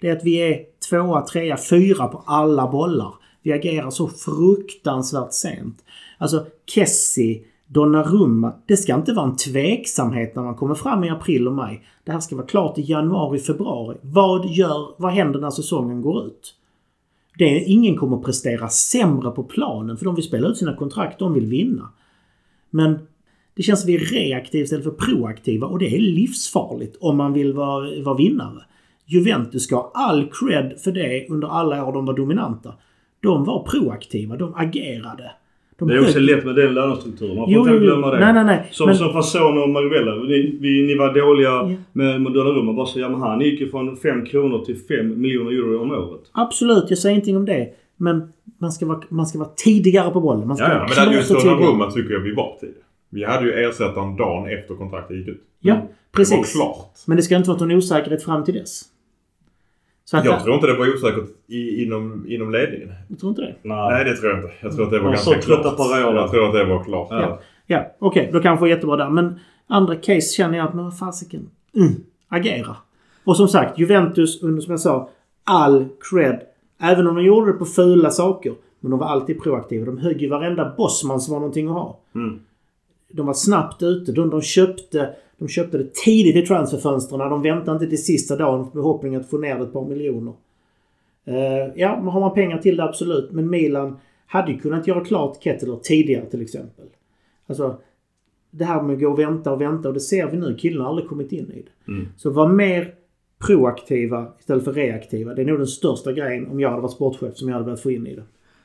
Det är att vi är tvåa, trea, fyra på alla bollar. Vi agerar så fruktansvärt sent. Alltså Kessie, Donnarumma. Det ska inte vara en tveksamhet när man kommer fram i april och maj. Det här ska vara klart i januari, februari. Vad gör, vad händer när säsongen går ut? Det är, ingen kommer prestera sämre på planen för de vill spela ut sina kontrakt, de vill vinna. Men det känns som vi är reaktiva istället för proaktiva och det är livsfarligt om man vill vara, vara vinnare. Juventus ska ha all cred för det under alla år de var dominanta. De var proaktiva, de agerade. De Det är också lätt med den lönestrukturen. Man får Jo, inte glömma det. Nej, nej, nej. Som, Men- som Fasson och Marivella. Ni, vi, ni var dåliga Ja. med, med Donnarumma. Bara så, ja, men han gick ju från 5 kronor till 5 miljoner euro om året. Absolut, jag säger ingenting om det. Men man ska vara, man ska vara tidigare på bollen. Man ska Ja, ja, Men där just tidigare. Donnarumma tycker jag vi var tidiga. Vi hade ju ersättaren dagen efter kontraktet gick ut. Ja, Det var precis. klart. Men det ska inte vara någon osäkerhet fram till dess. Så att Jag tror inte det var osäkert i, inom, inom ledningen. jag tror inte det. Nej. Nej, det tror jag inte. Jag tror att det var ganska så trötta klart. på Raiola. Jag tror att det var klart. Ja. Ja, okej. då kanske jättebra där. Men andra case känner jag att, men vad fasiken. Mm, agera. Och som sagt, Juventus under, som jag sa, all cred. Även om de gjorde det på fula saker. Men de var alltid proaktiva. De högg ju varenda bossman som var någonting att ha. Mm. De var snabbt ute. De, de, köpte, de köpte det tidigt i transferfönstren. De väntade inte till sista dagen med förhoppning att få ner ett par miljoner. Eh, ja, har man pengar till det absolut. Men Milan hade ju kunnat göra klart Ketteler tidigare till exempel. Alltså, det här med att gå och vänta och vänta och det ser vi nu. Killarna har aldrig kommit in i det. Mm. Så var mer proaktiva istället för reaktiva. Det är nog den största grejen om jag hade varit sportchef som jag hade velat få in i det.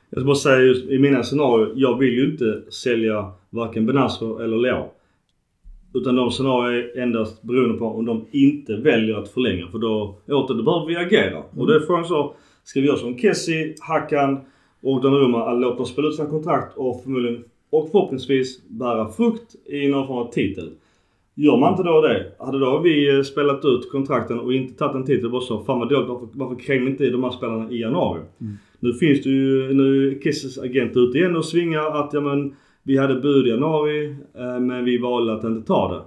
Jag ska bara säga just i mina scenarier. Jag vill ju inte sälja varken Benazzo eller Leao. Utan de scenarier är endast beroende på om de inte väljer att förlänga. För då, åter, då behöver vi agera. Och då är frågan så. Ska vi göra som Kessie, Hakan och Donnarumma. Att låta dem spela ut sina kontrakt och förmodligen och förhoppningsvis bära frukt i någon form av titel. Gör man inte då det, hade då vi eh, spelat ut kontrakten och inte tagit en titel bara så, fan vad dåligt, varför, varför krängde inte de här spelarna i januari? Nu finns det ju, nu är Kisses agent ute igen och svingar att ja men vi hade bud i januari eh, men vi valde att inte ta det.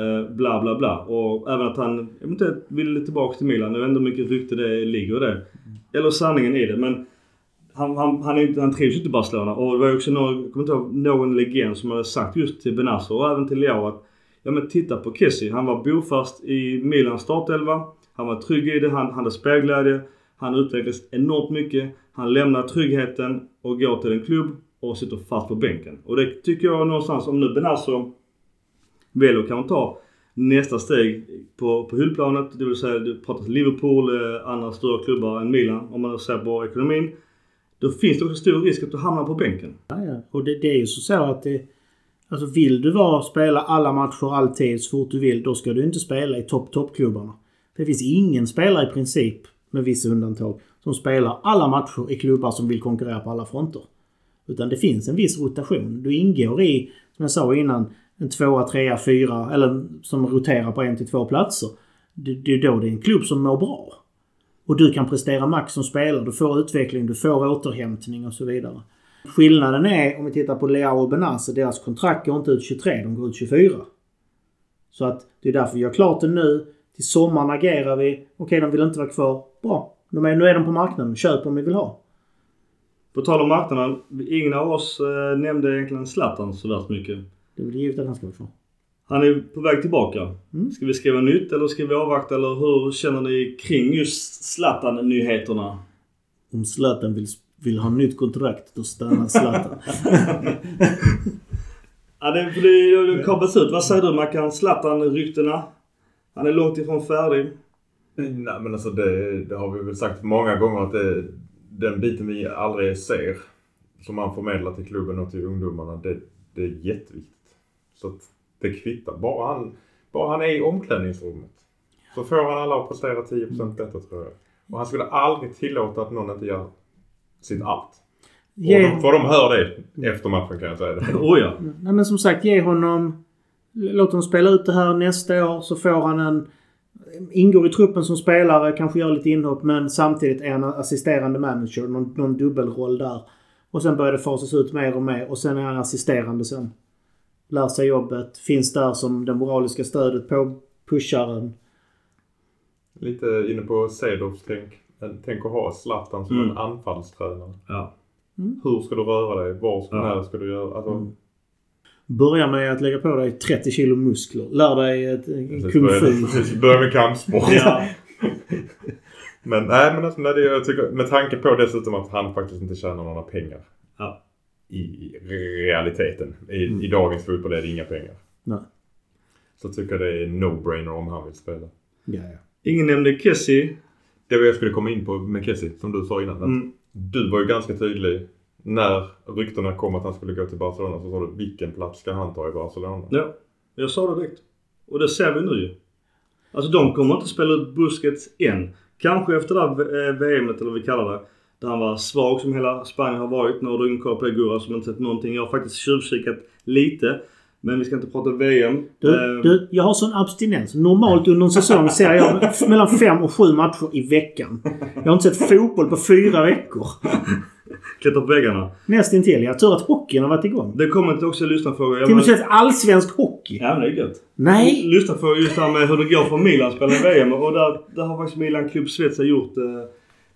Eh, bla bla bla. Och även att han, eventuellt vill tillbaka till Milan. Jag vet inte hur mycket rykte det ligger i det. Eller sanningen i det. Men han, han, han, är inte, han trivs ju inte i Barcelona. Och det var ju också någon, jag kommer inte ihåg, någon legend som hade sagt just till Benazzo och även till Leo att Ja men titta på Kessie. Han var bofast i Milans startelva. Han var trygg i det. Han hade spelglädje. Han utvecklades enormt mycket. Han lämnar tryggheten och går till en klubb och sitter fast på bänken. Och det tycker jag någonstans, om nu Benazzo väljer att kanske ta nästa steg på, på hyllplanet. Det vill säga, du pratar Liverpool, eh, andra större klubbar än Milan om man ser på ekonomin. Då finns det också stor risk att du hamnar på bänken. Ja, ja. Och det, det är ju så, så att det... Alltså vill du vara spela alla matcher alltid så fort du vill, då ska du inte spela i topp toppklubbarna. Det finns ingen spelare i princip, med vissa undantag, som spelar alla matcher i klubbar som vill konkurrera på alla fronter. Utan det finns en viss rotation. Du ingår i, som jag sa innan, en tvåa, trea, fyra eller som roterar på en till två platser. Det, det är då det är en klubb som mår bra. Och du kan prestera max som spelare. Du får utveckling, du får återhämtning och så vidare. Skillnaden är, om vi tittar på Leao och Benazzo, deras kontrakt går inte ut 23, de går ut 24. Så att det är därför vi gör klart det nu. Till sommaren agerar vi. Okej, okay, de vill inte vara kvar. Bra. De är, nu är de på marknaden. Köp om vi vill ha. På tal om marknaden. Ingen av oss eh, nämnde egentligen Zlatan så värst mycket. Det är väl givet att han ska vara kvar. Han är på väg tillbaka. Mm. Ska vi skriva nytt eller ska vi avvakta eller hur känner ni kring just Zlatan-nyheterna? Om Zlatan vill, vill ha nytt kontrakt, då stannar Zlatan. ja, det, det, det kablas ut. Vad säger du Mackan? Zlatan-ryktena? Han är långt ifrån färdig. Nej men alltså det, det har vi väl sagt många gånger att det, den biten vi aldrig ser som han förmedlar till klubben och till ungdomarna, det, det är jätteviktigt. Så att det kvittar. Bara han, bara han är i omklädningsrummet så får han alla att prestera 10% bättre tror jag. Och han skulle aldrig tillåta att någon inte gör sitt allt. Yeah. Och för de hör det efter matchen kan jag säga det. oh ja. Nej men som sagt, ge honom... Låt honom spela ut det här nästa år så får han en... Ingår i truppen som spelare, kanske gör lite inhopp men samtidigt är han assisterande manager. Någon, någon dubbelroll där. Och sen börjar det fasas ut mer och mer och sen är han assisterande sen lär sig jobbet, finns där som det moraliska stödet på pusharen. Lite inne på Cedorfs tänk. Tänk att ha Zlatan som mm. en anfallstränare. Ja. Mm. Hur ska du röra dig? Var ska, ja. när ska du göra? Alltså... Mm. Börja med att lägga på dig 30 kilo muskler. Lär dig ett kung fu. Börja med kampsport. ja. men nej men alltså, nej, det, jag tycker, med tanke på dessutom att han faktiskt inte tjänar några pengar. Ja i realiteten. I, mm. I, dagens fotboll är det inga pengar. Nej. Så tycker jag det är no-brainer om han vill spela. Ja, ja. Ingen nämnde Kessie. Det var jag skulle komma in på med Kessie, som du sa innan. Mm. Du var ju ganska tydlig när ryktena kom att han skulle gå till Barcelona så sa du vilken plats ska han ta i Barcelona? Ja, jag sa det direkt. Och det ser vi nu ju. Alltså de kommer inte spela ut Busquets än. Kanske efter det här VMet eller vad vi kallar det. Där han var svag som hela Spanien har varit. Nu har du inkvar på Gurra som inte sett någonting. Jag har faktiskt tjuvkikat lite. Men vi ska inte prata VM. Du, eh. du, jag har sån abstinens. Normalt under en säsong ser jag mellan fem och sju matcher i veckan. Jag har inte sett fotboll på fyra veckor. Klättrar på väggarna. Nästintill. Jag tror att hockeyn har varit igång. Det kommer inte också lyssnarfrågor. Till och med allsvensk hockey. Ja, men det är gött. Nej! Lyssnarfrågor just här med hur det går för Milan spelar i VM. Och där, där har faktiskt Milan Klubb Schweiz gjort eh,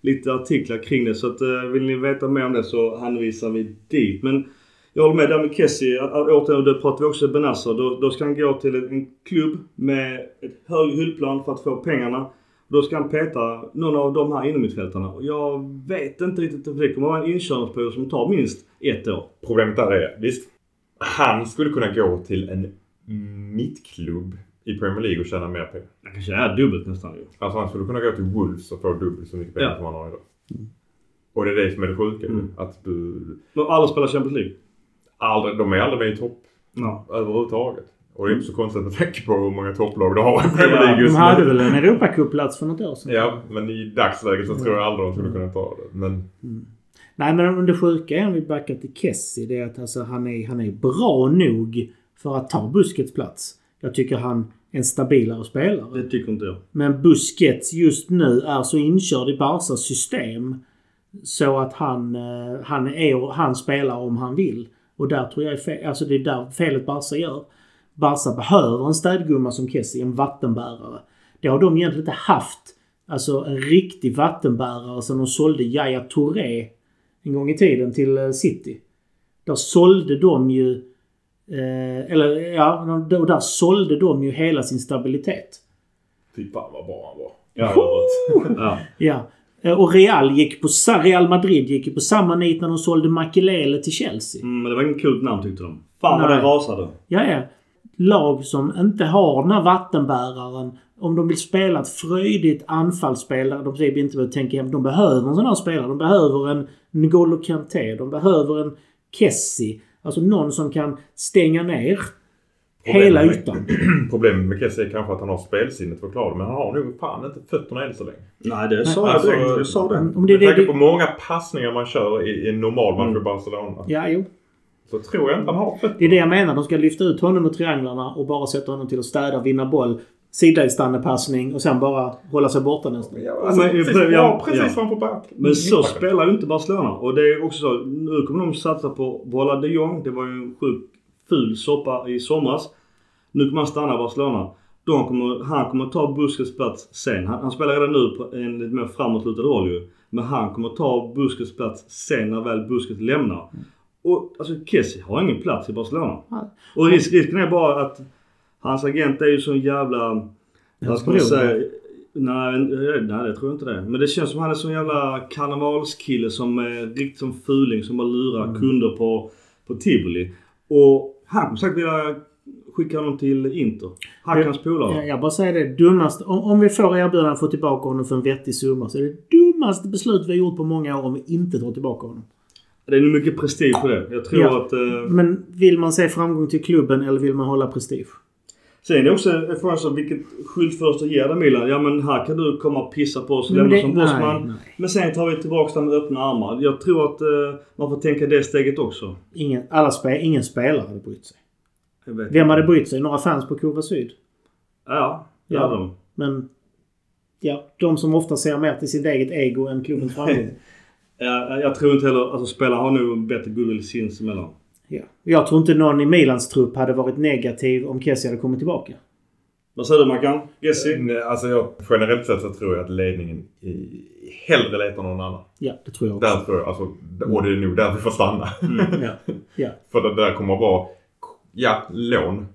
lite artiklar kring det. Så att, eh, vill ni veta mer om det så hänvisar vi dit. Men jag håller med där med Kessie. Återigen, det pratar vi också Benazzo. Då, då ska han gå till en klubb med ett hög hyllplan för att få pengarna. Då ska han peta någon av de här innermittfältarna. Jag vet inte riktigt. För det kommer vara en inkörningsperiod som tar minst ett år. Problemet där är, visst. Han skulle kunna gå till en mittklubb i Premier League och tjäna mer pengar. Han kanske är dubbelt nästan ju. Alltså han skulle kunna gå till Wolves och få dubbelt så mycket pengar ja. som han har idag. Mm. Och det är det som är det sjuka mm. Att du... Men alla spelar Champions League? Aldrig, de är aldrig med i topp. Ja. Överhuvudtaget. Och det är inte så konstigt med tanke på hur många topplag du har i Premier League just nu. De hade väl en Europacup-plats för något år sedan? Ja, men i dagsläget så tror jag aldrig de skulle kunna ta det. Men... Mm. Nej, men det sjuka är om vi backar till Kessie. Det är att alltså, han, är, han är bra nog för att ta Buskets plats. Jag tycker han är en stabilare spelare. Det tycker inte jag. Men Busquets just nu är så inkörd i Barsas system så att han, eh, han, är, han spelar om han vill. Och där tror jag är fel, alltså det är där felet Barca gör. Barca behöver en städgumma som Kessie, en vattenbärare. Det har de egentligen inte haft. Alltså en riktig vattenbärare som de sålde Yahya Touré en gång i tiden till eh, City. Där sålde de ju Eh, eller ja, och där sålde de ju hela sin stabilitet. Fy fan vad bra han var. Ja. ja. Ja. Eh, Och Real, gick på, Real Madrid gick ju på samma nit när de sålde Makelele till Chelsea. Mm, men det var inget kul namn tyckte de. Fan vad det rasade. Ja, ja. Lag som inte har den här vattenbäraren. Om de vill spela ett fröjdigt anfallsspel där de säger inte behöver tänka hem. De behöver en sån här spelare. De behöver en N'Golo Kanté. De behöver en Kessie. Alltså någon som kan stänga ner hela Problemet- ytan. Problemet med Kessie är kanske att han har spelsinnet för att klara det. Men han har nog fan inte fötterna än så länge. Nej, det sa jag Alltså, direkt. Jag sa det. Om det är Med tanke det, på många passningar man kör i, i en normal match Mm. för Barcelona. ja, jo. Så tror jag inte han har fötterna. Det är det jag menar. De ska lyfta ut honom ur trianglarna och bara sätta honom till att städa, vinna boll. Sidledsstandepassning och sen bara hålla sig borta nästan. Ja, alltså, Men- precis, ja, ja, precis ja. framför back. Men så spelar ju inte Barcelona. Och det är också så. Nu kommer de satsa på behålla de Jong. Det var ju en sjukt ful soppa i somras. Nu kommer han stanna i Barcelona. De kommer, han kommer ta Busquets plats sen. Han, han spelar redan nu på en lite mer framåtlutad roll ju. Men han kommer ta Busquets plats sen när väl Busquets lämnar. Och alltså Kessie har ingen plats i Barcelona. Nej. Och risk, risken är bara att hans agent är ju sån jävla... Vad ska man säga? Nej, nej, det tror jag inte det. Men det känns som han är sån jävla karnevalskille som är riktigt som fuling som bara lurar Mm. kunder på, på tivoli. Och han kommer säkert vilja skicka honom till Inter. Hackans polare. Jag, jag bara säger det. Dummaste, om, om vi får erbjudande att få tillbaka honom för en vettig summa så är det dummaste beslut vi har gjort på många år om vi inte tar tillbaka honom. Det är nog mycket prestige på det. Jag tror Ja. att... Eh, Men vill man se framgång till klubben eller vill man hålla prestige? sen är det också en fråga så vilket skyltfönster ger det Milan? Ja men här kan du komma och pissa på oss och lämna det- som bossman. Men sen tar vi tillbaka dem med öppna armar. Jag tror att eh, man får tänka det steget också. Ingen, alla spe, ingen spelare hade brytt sig. Vem inte. hade brytt sig? Några fans på Kova Syd? Ja, det Ja. hade de. Men... Ja, de som ofta ser mer till sitt eget ego än klubbens framgång. Ja, jag tror inte heller... Alltså spelarna har nog en bättre goodwill sinsemellan. ja. Jag tror inte någon i Milans trupp hade varit negativ om Kessie hade kommit tillbaka. Vad säger du Mackan? Jesse? Nej, Alltså jag, generellt sett så tror jag att ledningen i, hellre letar någon annan. Ja, det tror jag också. Där tror jag, alltså, och det är nog där vi får stanna. Ja. Ja. För det där kommer att vara, ja, lån.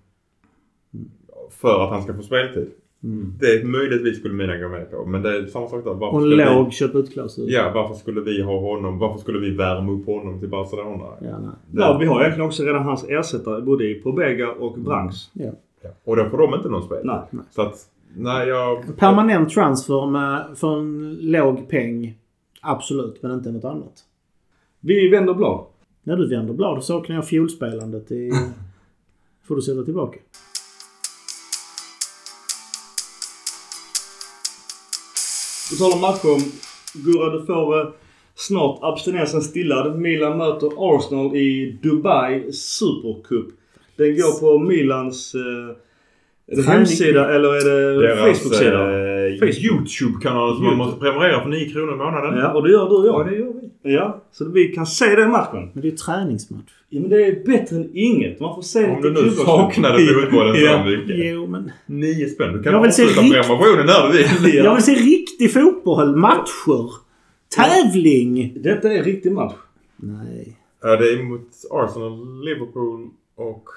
För att han ska få speltid. Mm. Det är möjligtvis skulle mina gå med på. Men det är samma sak där. Varför Och en skulle låg vi, köp ut-klausul. Ja, varför skulle vi ha honom? Varför skulle vi värma upp honom till Barcelona? Ja, nej. Ja, vi har egentligen också redan hans ersättare både i Pobega och Branks. Ja. Ja. Och då får de inte någon spel. Nej. Så att, nej jag... Permanent transfer med, för en låg peng. Absolut, men inte något annat. Vi vänder blad. När du vänder blad då saknar jag fiolspelandet i... får du sätta tillbaka. På tal om matcher. Gurra, du får eh, snart abstinensen stillad. Milan möter Arsenal i Dubai Supercup. Den går på Milans... Eh, är det hemsida eller är det Facebook-sida? eh, Facebook. YouTube-kanal som man måste prenumerera för 9 kronor i månaden. Ja, och det gör du och Ja, jag. det gör. Ja, så vi kan se den matchen. Men det är ju träningsmatch. Ja, men det är bättre än inget. Man får se Om du nu saknade fotbollen så Ja. mycket. Jo, men... Nio spänn. Du kan Jag vill se rikt- prenumerationen när du vill. Ja. Jag vill se riktig fotboll. Matcher. Tävling. Detta är riktig match. Nej. Ja, det är mot Arsenal, Liverpool och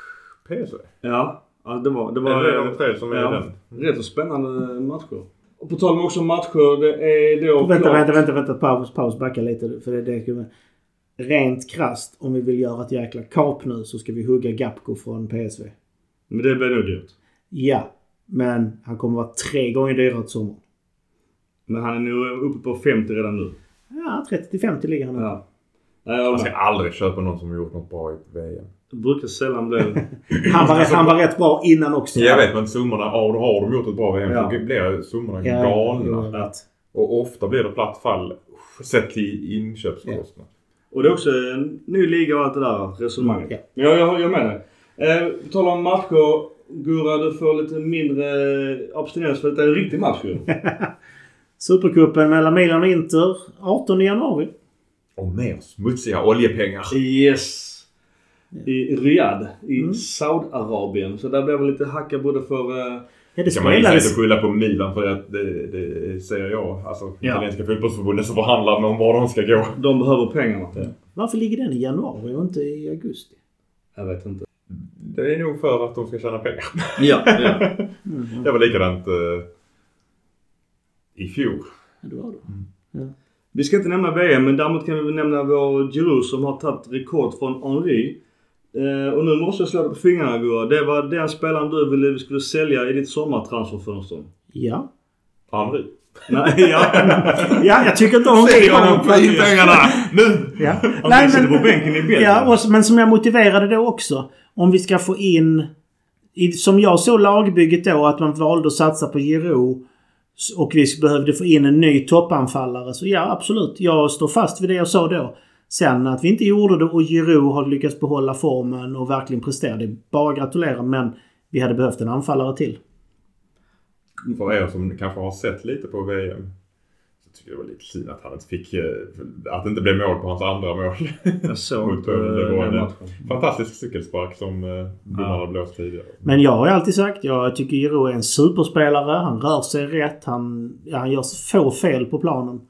PSV. Ja, ja det var... Det var är de tre som är ja, den. Rätt så spännande matcher. Och på tal om också matcher. Det är då Vänta, klart- vänta, vänta, vänta. Paus, paus. Backa lite. För det, det Rent krasst, om vi vill göra ett jäkla kap nu så ska vi hugga Gapko från PSV. Men det blir nog dyrt. Ja, men han kommer vara tre gånger dyrare till sommar. Men han är nog uppe på 50 redan nu. Ja, 30-50 ligger han nu. Ja. Man ska aldrig köpa någon som har gjort något bra i VM. Det brukar sällan bli... Han var, rätt, han var rätt bra innan också. Jag vet men summorna, ja, då har de gjort ett bra VM Ja. så blir summorna Ja, galna. Och ofta blir det platt fall sett till inköpskostnad. Och det är också en ny liga och allt det där resonemanget. Ja. Men jag, jag, jag menar eh, På tal om matcher. Gurra, du får lite mindre abstinens för detta är en riktig match ju. Supercupen mellan Milan och Inter 18 januari. Och mer smutsiga oljepengar. Yes. I Riyadh i Mm. Saudiarabien. Så där blev det lite hacka både för... Eh, Ja, det kan man inte skylla på Milan för att det, det säger jag. Alltså Ja. italienska fotbollsförbundet som förhandlar med om var de ska gå. de behöver pengarna. Varför ligger den i januari och inte i augusti? Jag vet inte. Det är nog för att de ska tjäna pengar. Ja, ja. Det var likadant eh, i fjol. Ja, det var det. Vi ska inte nämna VM men däremot kan vi nämna vår Giroud som har tagit rekord från Henri. Eh, och nu måste jag slå dig på fingrarna Gurra. Det var den spelaren du ville vi skulle sälja i ditt sommartransferfönster. Ja. Henry. Nej, ja. Ja, jag tycker inte om Sälj honom för pengarna! Nu! Ja. Han Nej, sitter men, på bänken i Belgien. ja, och, men som jag motiverade då också. Om vi ska få in... I, som jag såg lagbygget då, att man valde att satsa på Giroud och vi behövde få in en ny toppanfallare. Så ja, absolut. Jag står fast vid det jag sa då. Sen att vi inte gjorde det och Giroud har lyckats behålla formen och verkligen prestera. Det är bara att gratulera. Men vi hade behövt en anfallare till. För er som kanske har sett lite på VM så tycker jag det var lite synd att han inte fick... eh, Att det inte blev mål på hans andra mål. Jag såg det eh, var den en matchen. fantastisk cykelspark som eh, domarna blåst tidigare. Men jag har ju alltid sagt, jag tycker Giroud är en superspelare. Han rör sig rätt. Han, ja, han gör få fel på planen.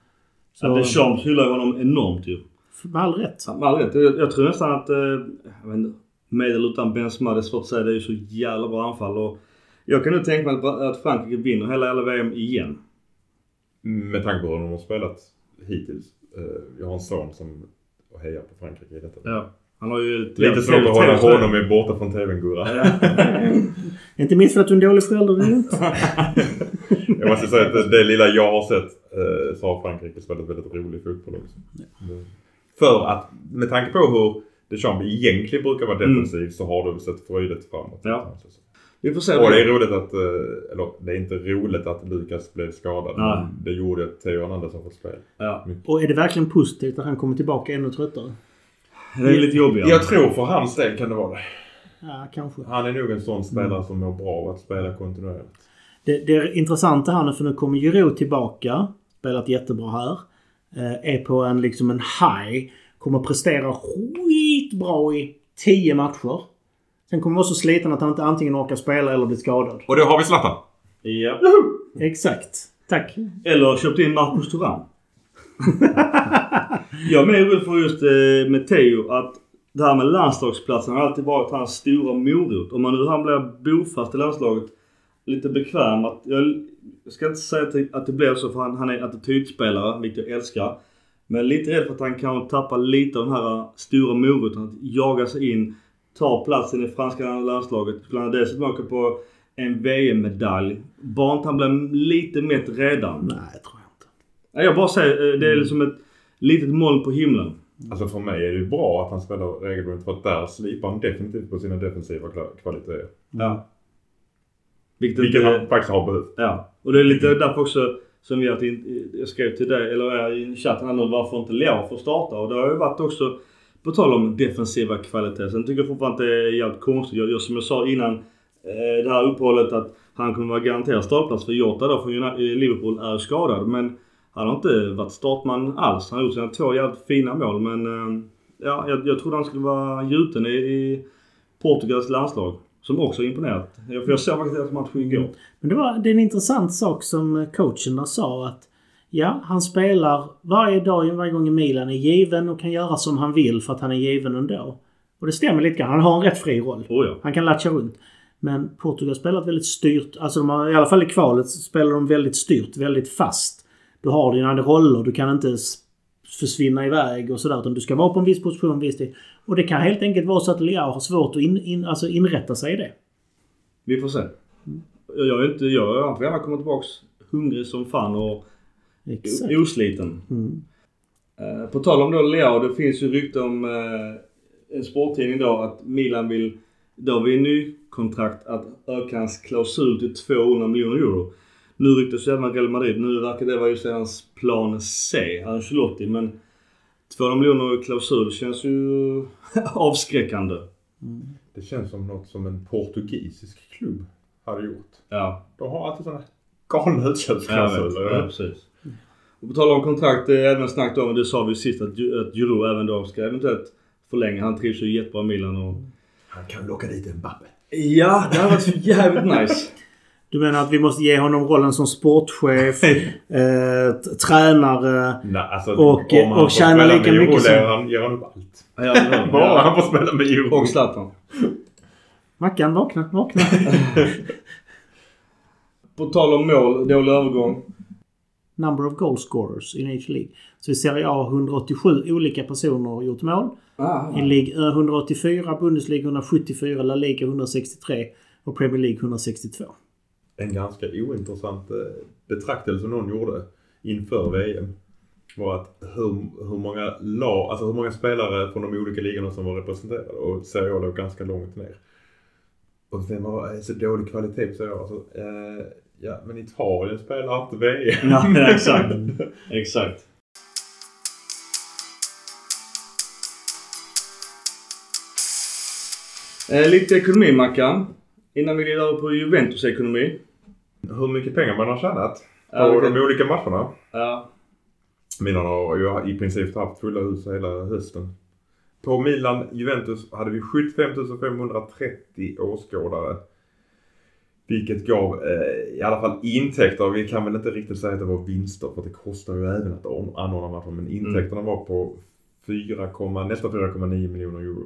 Så, Ja, Deschamps hyllar ju honom enormt ju. Med all rätt. Med all rätt. Jag, jag tror nästan att... Eh, jag vet inte, med eller utan Benzema, det är svårt att säga. Det är ju så jävla bra anfall. Och jag kan nu tänka mig att, att Frankrike vinner hela jävla VM igen. Med tanke på hur de har spelat hittills. Eh, Jag har en son som hejar på Frankrike i detta. Ja. Han har ju... ett- Lite svårt att hålla honom är borta från TVn Gurra. Inte minst för att du är en dålig förälder. det är inte. Jag måste säga att det, lilla jag har sett eh, så har Frankrike spelat väldigt rolig fotboll också. Mm. För att med tanke på hur Deschamps egentligen brukar vara defensiv så har det sett fröjdigt framåt. Ja. Vi får se. Och det är roligt att, eh, eller det är inte roligt att Lukas blev skadad. Nej. Men det gjorde att Theo Hernandez har fått spela. Ja. Och är det verkligen positivt att han kommer tillbaka ännu tröttare? Det är lite jobbigare. Jag tror för hans del kan det vara det. Ja, kanske. Han är nog en sån spelare som mår bra av att spela kontinuerligt. Det, det intressanta här nu, för nu kommer Giroud tillbaka. Spelat jättebra här. Eh, är på en liksom en high. Kommer prestera skitbra i 10 matcher. Sen kommer vara så sliten att han inte antingen orkar spela eller blir skadad. Och då har vi Zlatan. Ja. Exakt. Tack. Eller köpt in Marcus Thuram. jag är med orolig för just eh, med Theo att det här med landslagsplatsen har alltid varit hans stora morot. Om man nu han blir bofast i landslaget, lite bekväm. Att jag ska inte säga att det, blir så för han, han är attitydspelare, vilket jag älskar. Men lite rädd för att han kan tappa lite av den här stora moroten. Att jaga sig in, ta platsen i franska landslaget. Skulle han dessutom åka på en VM-medalj. Bara inte han blir lite mätt redan. Nej, det tror jag inte. Nej, Jag bara säger, eh, det är liksom ett litet moln på himlen. Alltså för mig är det ju bra att han spelar regelbundet för att där slipar han definitivt på sina defensiva kvaliteter. Ja. Vilket, Vilket han faktiskt har behövt. Ja. Och det är lite därför också som vi att jag skrev till dig, eller i chatten här nu, varför inte Leao får starta? Och det har ju varit också, på tal om defensiva kvaliteter. Sen tycker jag fortfarande att det är jävligt konstigt. Jag, jag, som jag sa innan eh, det här uppehållet att han kommer vara garanterad startplats för Jota då från eh, Liverpool är skadad. Men han har inte varit startman alls. Han har gjort sina två jävligt fina mål men eh, ja, jag, jag trodde han skulle vara gjuten i, i Portugals landslag. Som också imponerat. Jag, jag såg faktiskt deras match igår. Men det, var, det är en intressant sak som coachen där sa att ja, han spelar varje dag, varje gång i Milan är given och kan göra som han vill för att han är given ändå. Och det stämmer lite grann. Han har en rätt fri roll. Oh ja. Han kan latcha runt. Men Portugal spelar väldigt styrt. Alltså de har, i alla fall i kvalet spelar de väldigt styrt, väldigt fast. Du har dina roller. Du kan inte försvinna iväg och sådär. Utan du ska vara på en viss position en viss tid. Och det kan helt enkelt vara så att Leao har svårt att in, in, alltså inrätta sig i det. Vi får se. Jag, är inte, jag, han får gärna komma tillbaks hungrig som fan och Exakt. osliten. Mm. Eh, på tal om då Leao, det finns ju rykte om eh, en sporttidning då att Milan vill då vid en ny kontrakt att öka hans klausul till 200 miljoner euro. Nu ryktas ju även Real Madrid. Nu verkar det vara just hans plan C, Ancelotti. Men 200 miljoner klausul känns ju avskräckande. Det känns som något som en portugisisk klubb hade gjort. Ja. De har alltid sådana galna Ja, utköpsklausuler. Ja, precis. Och på tal om kontrakt, det är även snackat om, det sa vi sist, att, att Giroud även då ska eventuellt förlänga. Han trivs ju jättebra i Milan och... Han kan locka dit Mbappe. Ja, det hade varit så jävligt nice. Du menar att vi måste ge honom rollen som sportchef, eh, tränare. Nej, alltså, Och- och tjäna lika mycket Euro, som- han, ger han allt. Ja, ja, Bara ja. han får spela med Euro. Och Zlatan. Mackan, vakna, vakna. På tal om mål, dålig övergång. Number of goal scorers in each league. Så i Serie A har 187 olika personer gjort mål. Ah, I Ligue 184, Bundesliga 174, La Liga 163 och Premier League 162. En ganska ointressant eh, betraktelse någon gjorde inför VM var att hur, hur många lag, alltså hur många spelare från de olika ligorna som var representerade och Serie A låg ganska långt ner. Och sen var det så dålig kvalitet på Serie A. Så, eh, ja, men Italien spelar inte VM. Ja, exakt. exakt. Eh, lite ekonomi Mackan. Innan vi glider över på Juventus ekonomi. Hur mycket pengar man har tjänat på Ja, de olika matcherna. Ja. Milan har ju i princip haft fulla hus hela hösten. På Milan-Juventus hade vi 75 530 åskådare. Vilket gav eh, i alla fall intäkter. Vi kan väl inte riktigt säga att det var vinster för det kostar ju även att an- anordna matcher. Men intäkterna var på 4, nästan 4,9 miljoner euro.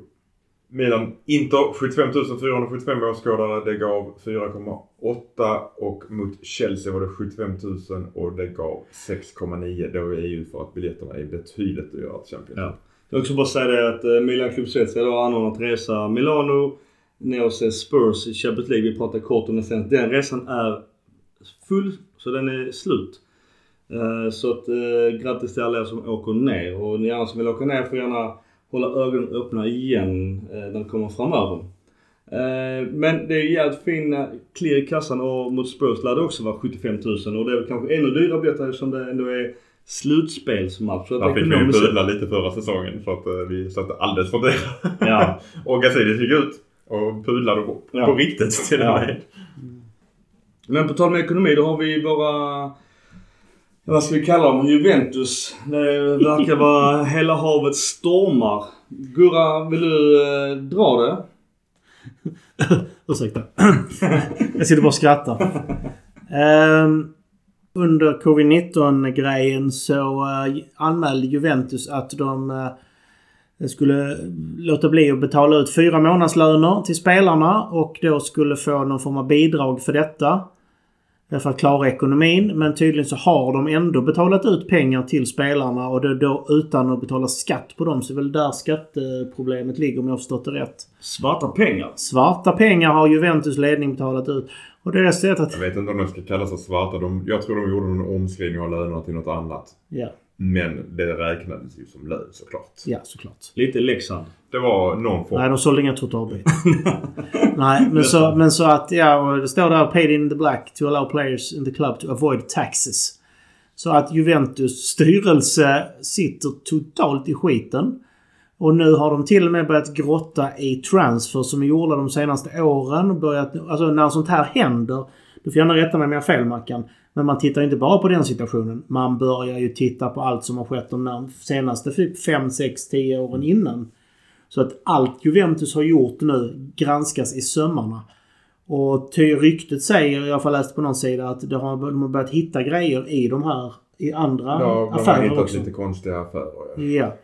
Milan Inter 75 475 åskådare. Det gav 4,8 och mot Chelsea var det 75 000 och det gav 6,9. Då är ju för att biljetterna är betydligt dyrare till Champions League. Ja. Jag vill också bara säga det att eh, Milan Club Svezia har anordnat resa Milano ner och se Spurs i Champions League. Vi pratade kort om det sen. Den resan är full, så den är slut. Eh, så att eh, grattis till alla er som åker ner. Och ni andra som vill åka ner får gärna hålla ögonen öppna igen eh, när det kommer framöver. Eh, Men det är jävligt fin eh, clear i kassan och mot Spurs lär det också vara 75 000 och det är väl kanske ännu dyrare biljetter eftersom det ändå är slutspelsmatch. Så att Där fick vi pudla lite förra säsongen för att vi satte alldeles för dyra. Ja. och Gazidis gick ut och pudlade på, Ja. på riktigt till och med. Men på tal om ekonomi, då har vi våra... Vad ska vi kalla dem? Juventus. Det verkar vara hela havet stormar. Gurra, vill du eh, dra det? Ursäkta. jag sitter bara och skrattar. Ehm, under covid-19 grejen så uh, anmälde Juventus att de eh, skulle låta bli att betala ut fyra månadslöner till spelarna och då skulle få någon form av bidrag för detta. För att klara ekonomin. Men tydligen så har de ändå betalat ut pengar till spelarna och det då utan att betala skatt på dem. Så det är väl där skatteproblemet ligger om jag har förstått det rätt. Svarta pengar. Svarta pengar har Juventus ledning betalat ut. Och det är så att... Jag vet inte om de ska kallas för svarta. De, jag tror de gjorde en omskrivning av lönerna till något annat. Ja, Men det räknades ju som lön såklart. ja såklart. Lite Leksand. Det var någon form. Nej, de sålde inga trottoarbeten. Nej, men så, men så att ja, och det står där paid in the black to allow players in the club to avoid taxes. Så att Juventus styrelse sitter totalt i skiten. Och nu har de till och med börjat grotta i transfer som är gjorda de senaste åren. Börjat, alltså när sånt här händer. Du får gärna rätta mig om jag har fel Mackan. Men man tittar inte bara på den situationen. Man börjar ju titta på allt som har skett de senaste 5, 6, 10 åren innan. Så att allt Juventus har gjort nu granskas i sömmarna. Och ty ryktet säger, jag har läst på någon sida, att de har, de har börjat hitta grejer i de här i andra Ja, de har affärer hittat också. lite konstiga affärer. Ja. Ja.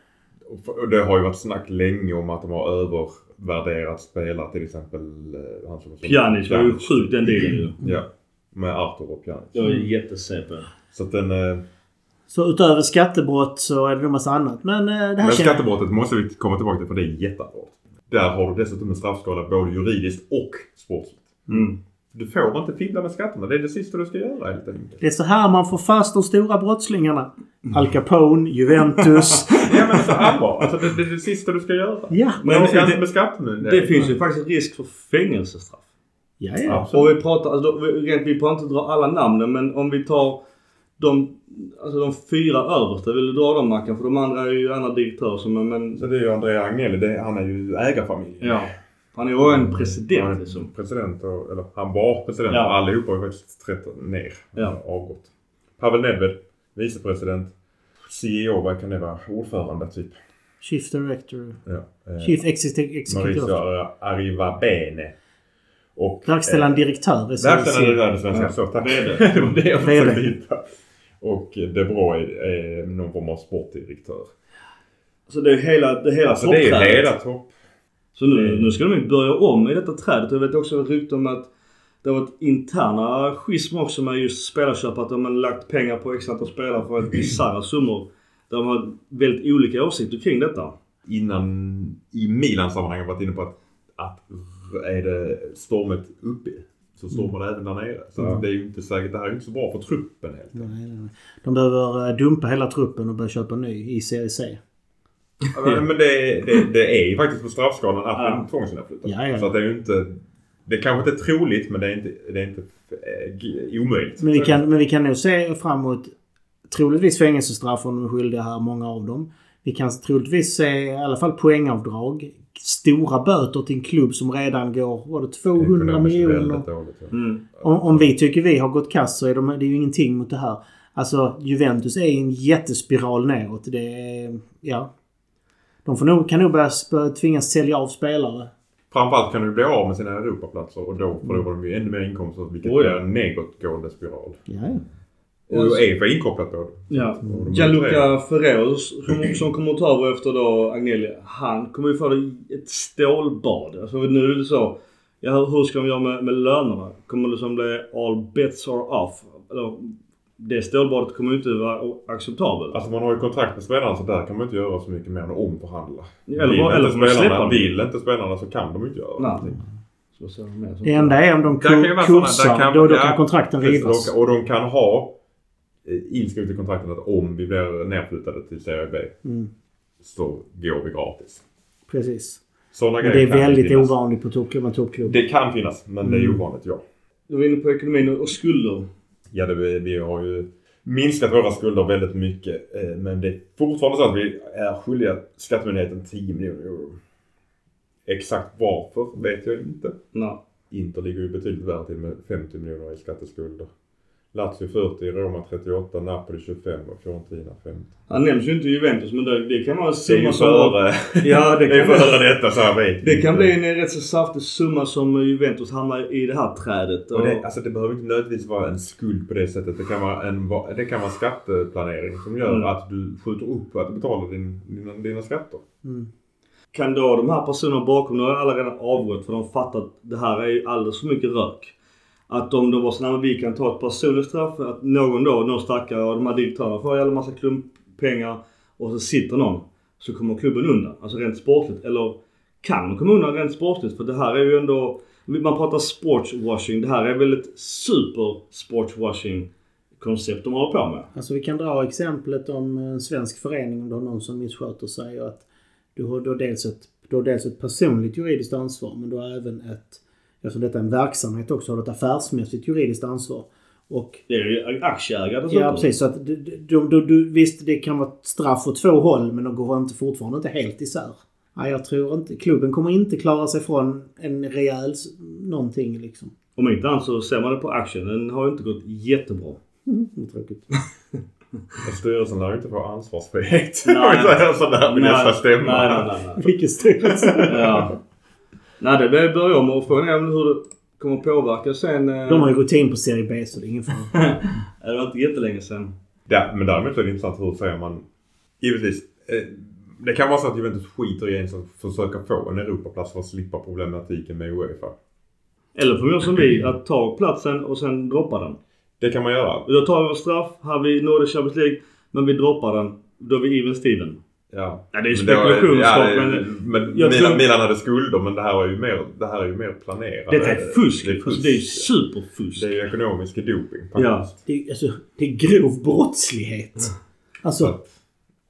Och- det har ju varit snack länge om att de har övervärderat spelare. Till exempel eh, han som... Pjanic var ju sjuk den dealen ju. Ja. Med Arthur och Pjanic. Jag är jätte-CP. Så att den... eh, Så utöver skattebrott så är det nog massa annat. Men eh, det här Men skattebrottet måste vi komma tillbaka till för det är jätteallvarligt. Där har du dessutom en straffskala både juridiskt och sportsligt. Mm. Du får inte fibbla med skatterna. Det är det sista du ska göra helt enkelt. Det är så här man får fast de stora brottslingarna. Al Capone, Juventus. Ja men alltså allvar. Alltså det, det är det sista du ska göra. ja. Men Men det, det- med skattemyndigheten. Det finns ju faktiskt risk för fängelsestraff. Ja, ja. Och vi pratar, alltså, rent, vi pratar inte dra alla namnen men om vi tar de, alltså de fyra översta. Vill du dra dem Mackan? För de andra är ju andra direktörer som, men... Så det är ju Andrea Agnelli. Det, han är ju ägarfamiljen. Ja. Han är ju en Han president är liksom. president och, eller han var president. Ja. Ja. Allihopa har ju faktiskt trätt ner. Ja. Avgått. Pavel Nedved, vicepresident. CEO, vad kan det vara? Ordförande typ. Chief Director. Ja. Eh, Chief Executive Executive. Mauricio Arrivabene. Och... Verkställande direktör. är så- Verkställande direktör, det svenska. Ja. Det var det jag försökte hitta. Och De Bruyne är någon form av sportdirektör. Så det är hela, det är hela Alltså det är hela topp. Så nu, nu ska de ju börja om i detta trädet. Jag vet också ett rykte om att det har varit interna schism också med just spelarköp. Att de har lagt pengar på x antal spelare för ett bisarra summor. Där de har väldigt olika åsikter kring detta. Innan i Milan-sammanhang varit inne på att, att är det stormet uppe så stormar det även där nere. Så Mm. det är ju inte säkert. Det här är ju inte så bra för truppen helt enkelt. Nej, nej, nej. De behöver eh, dumpa hela truppen och börja köpa ny i Serie C. Ja, Men, men det, det, det är ju faktiskt på straffskalan att Ja. den tvångsinflyttas. Ja, ja. Så att det är ju inte... Det är kanske inte är troligt men det är inte, det är inte g- omöjligt. Men vi, kan, men vi kan nog se framåt troligtvis fängelsestraff om de är skyldiga här, många av dem. Vi kan troligtvis se i alla fall poängavdrag. Stora böter till en klubb som redan går, var det 200 Ekonomiskt miljoner? dåligt, ja. Mm. Om, om vi tycker vi har gått kast så är de, det är ju ingenting mot det här. Alltså Juventus är en jättespiral neråt. Det är, ja. De får nog, kan nog börja, börja tvingas sälja av spelare. Framförallt kan du bli av med sina Europaplatser och då förlorar de ju ännu mer inkomster vilket blir en nedåtgående spiral. Ja, ja. Och Uefa är inkopplat på det. Ja. De Gianluca Ferrero som, som kommer att ta över efter då Agnelli. Han kommer ju få ett stålbad. Alltså nu är det så. Ja, hur ska de göra med, med lönerna? Kommer det som bli all bets are off? Eller, det stålbadet kommer ju inte vara acceptabelt. Alltså man har ju kontrakt med spelarna så där kan man inte göra så mycket mer än att omförhandla. Eller vill, eller inte spelarna, vill inte spelarna så kan de inte göra Nej. någonting. Så det enda är om de kursar. då, då kan kontrakten rivas. och de kan ha eh, inskrivet i kontrakten att om vi blir nedflyttade till Serie B Mm, så går vi gratis. precis. Sådana Men det är väldigt finnas. ovanligt på toppklubbar. toppklubbar. Det kan finnas men det är Mm. ovanligt ja. Du var inne på ekonomin och skulder. Ja, det, vi, vi har ju minskat våra skulder väldigt mycket. Eh, men det är fortfarande så att vi är skyldiga Skattemyndigheten 10 miljoner euro. Exakt varför vet jag inte. Nej. Inter ligger ju betydligt värre till med 50 miljoner i skatteskulder. Lazio 40, Roma 38, Napoli 25 och Fiorentina 50. Han nämns ju inte i Juventus men det, det kan vara en summa som... före, Ja, det det är kan, före detta så här vet det kan bli en rätt så saftig summa som Juventus hamnar i det här trädet. Och det, alltså det behöver inte nödvändigtvis vara en skuld på det sättet. Det kan vara, en, det kan vara skatteplanering som gör Mm. att du skjuter upp att du betalar din, dina, dina skatter. Mm. Kan då de här personerna bakom, nu har alla redan avgått för de fattar att det här är ju alldeles för mycket rök. Att om de var sådana vi kan ta ett personligt straff, att någon då, någon stackare av de här direktörerna får en jävla massa klumppengar och så sitter någon. Så kommer klubben undan. Alltså rent sportligt. Eller kan de komma undan rent sportligt? För det här är ju ändå, man pratar sportswashing. Det här är väl ett super sportswashing koncept de håller på med. Alltså vi kan dra exemplet om en svensk förening om du har någon som missköter sig och att du har då dels ett, du har dels ett personligt juridiskt ansvar men du har även ett, eftersom detta är en verksamhet också, har ett affärsmässigt juridiskt ansvar. Och Det är ju aktieägare Ja precis. Så att du, du, du, du, visst det kan vara straff åt två håll men de går inte, fortfarande inte helt isär. Nej, jag tror inte. Klubben kommer inte klara sig från en rejäl någonting liksom. Om inte annat så ser man det på aktien. Den har ju inte gått jättebra. Mm, tråkigt. Styrelsen lär ju inte få ansvarsfrihet. Nej. Sådär med nästa stämma. Nej, nej. nej. Vilken styrelse. Ja. Nej, det börjar börja om och frågan är väl hur det kommer påverka sen. eh, De har ju rutin på Serie B så det är ingen fara. Det var inte jättelänge sen. Ja, men däremot är det intressant hur säger man... Givetvis. Eh, det kan vara så att Juventus skiter i ens att försöka få en Europaplats för att slippa problematiken med Uefa. Eller får vi göra som vi, att ta platsen och sen droppa den. Det kan man göra. Då tar vi vår straff, här vi nådde Champions League, men vi droppar den. Då är vi even Steven. Ja. Ja, det är ju spekulationsskap, ja, men- men Milan, tror- Milan hade skulder men det här är ju mer, det här är ju mer planerat. Detta är fusk. Det är, Alltså, det är fusk. superfusk. Det är ju ekonomisk doping Ja. faktiskt. Det är, alltså, det är grov brottslighet. Alltså,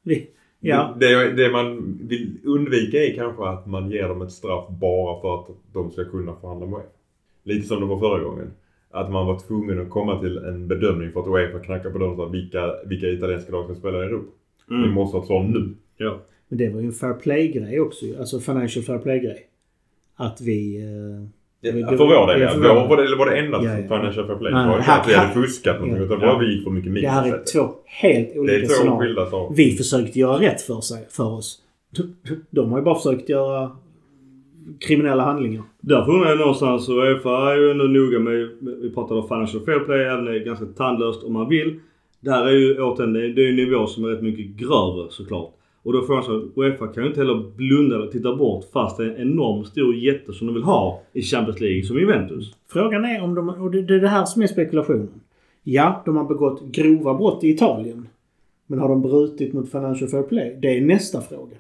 vi, ja. Det, det, det man vill undvika är kanske att man ger dem ett straff bara för att de ska kunna förhandla med. Lite som det var förra gången. Att man var tvungen att komma till en bedömning för att Uefa knackar på dörren och sa vilka, vilka italienska lag ska spela i Europa. Vi Mm. måste ha ett svar nu. Ja. Men det var ju en fair play-grej också ju. Alltså financial fair play-grej. Att vi... Eh, Ja, det- för vår del ja, Vår, var, det, var det enda Ja, ja. financial fair play. Nej, Det var inte här- att vi hade fuskat någonting Ja. utan bara vi gick för mycket det minus. här är två helt olika det är två scenarier. Vi försökte göra rätt för, sig, för oss. De har ju bara försökt göra kriminella handlingar. Därför undrar jag någonstans, och Uefa är ju ändå noga med, vi pratade om financial fair play, även det är ganska tandlöst om man vill. Det här är ju återigen, det är det är en nivå som är rätt mycket grövre såklart. Och då får jag så Uefa kan ju inte heller blunda eller titta bort fast det är en enorm stor jätte som de vill ha i Champions League som Juventus. Frågan är om de... Och det är det här som är spekulationen. Ja, de har begått grova brott i Italien. Men har de brutit mot Financial Fair Play? Det är nästa fråga.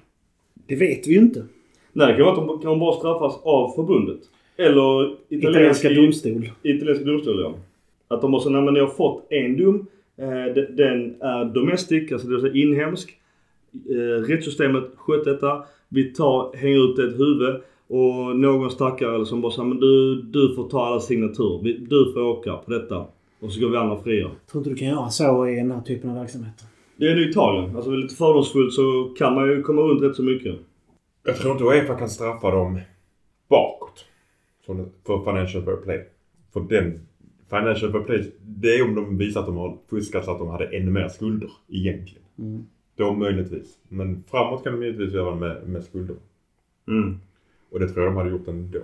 Det vet vi ju inte. Nej, det kan vara att de kan bara straffas av förbundet. Eller Italienska domstol. Italienska domstol, ja. Att de måste, nej men ni har fått en dom. Eh, de- den är domestic, alltså det vill säga inhemsk. Eh, rättssystemet sköt detta. Vi tar, hänger ut ett huvud. Och någon stackare eller som bara säger men du, du får ta alla signaturer. Vi- Du får åka på detta. Och så går vi andra fria. Tror inte du kan göra så i den här typen av verksamhet? Det är nu Italien. Alltså lite fördomsfullt så kan man ju komma runt rätt så mycket. Jag tror inte Uefa kan straffa dem bakåt. För Financial Fair Play. För den Financial Fair Play, det är om de visar att de har fuskat så att de hade ännu mer skulder egentligen. Mm. Då möjligtvis. Men framåt kan de givetvis göra med, med skulder. Mm. Och det tror jag de hade gjort ändå.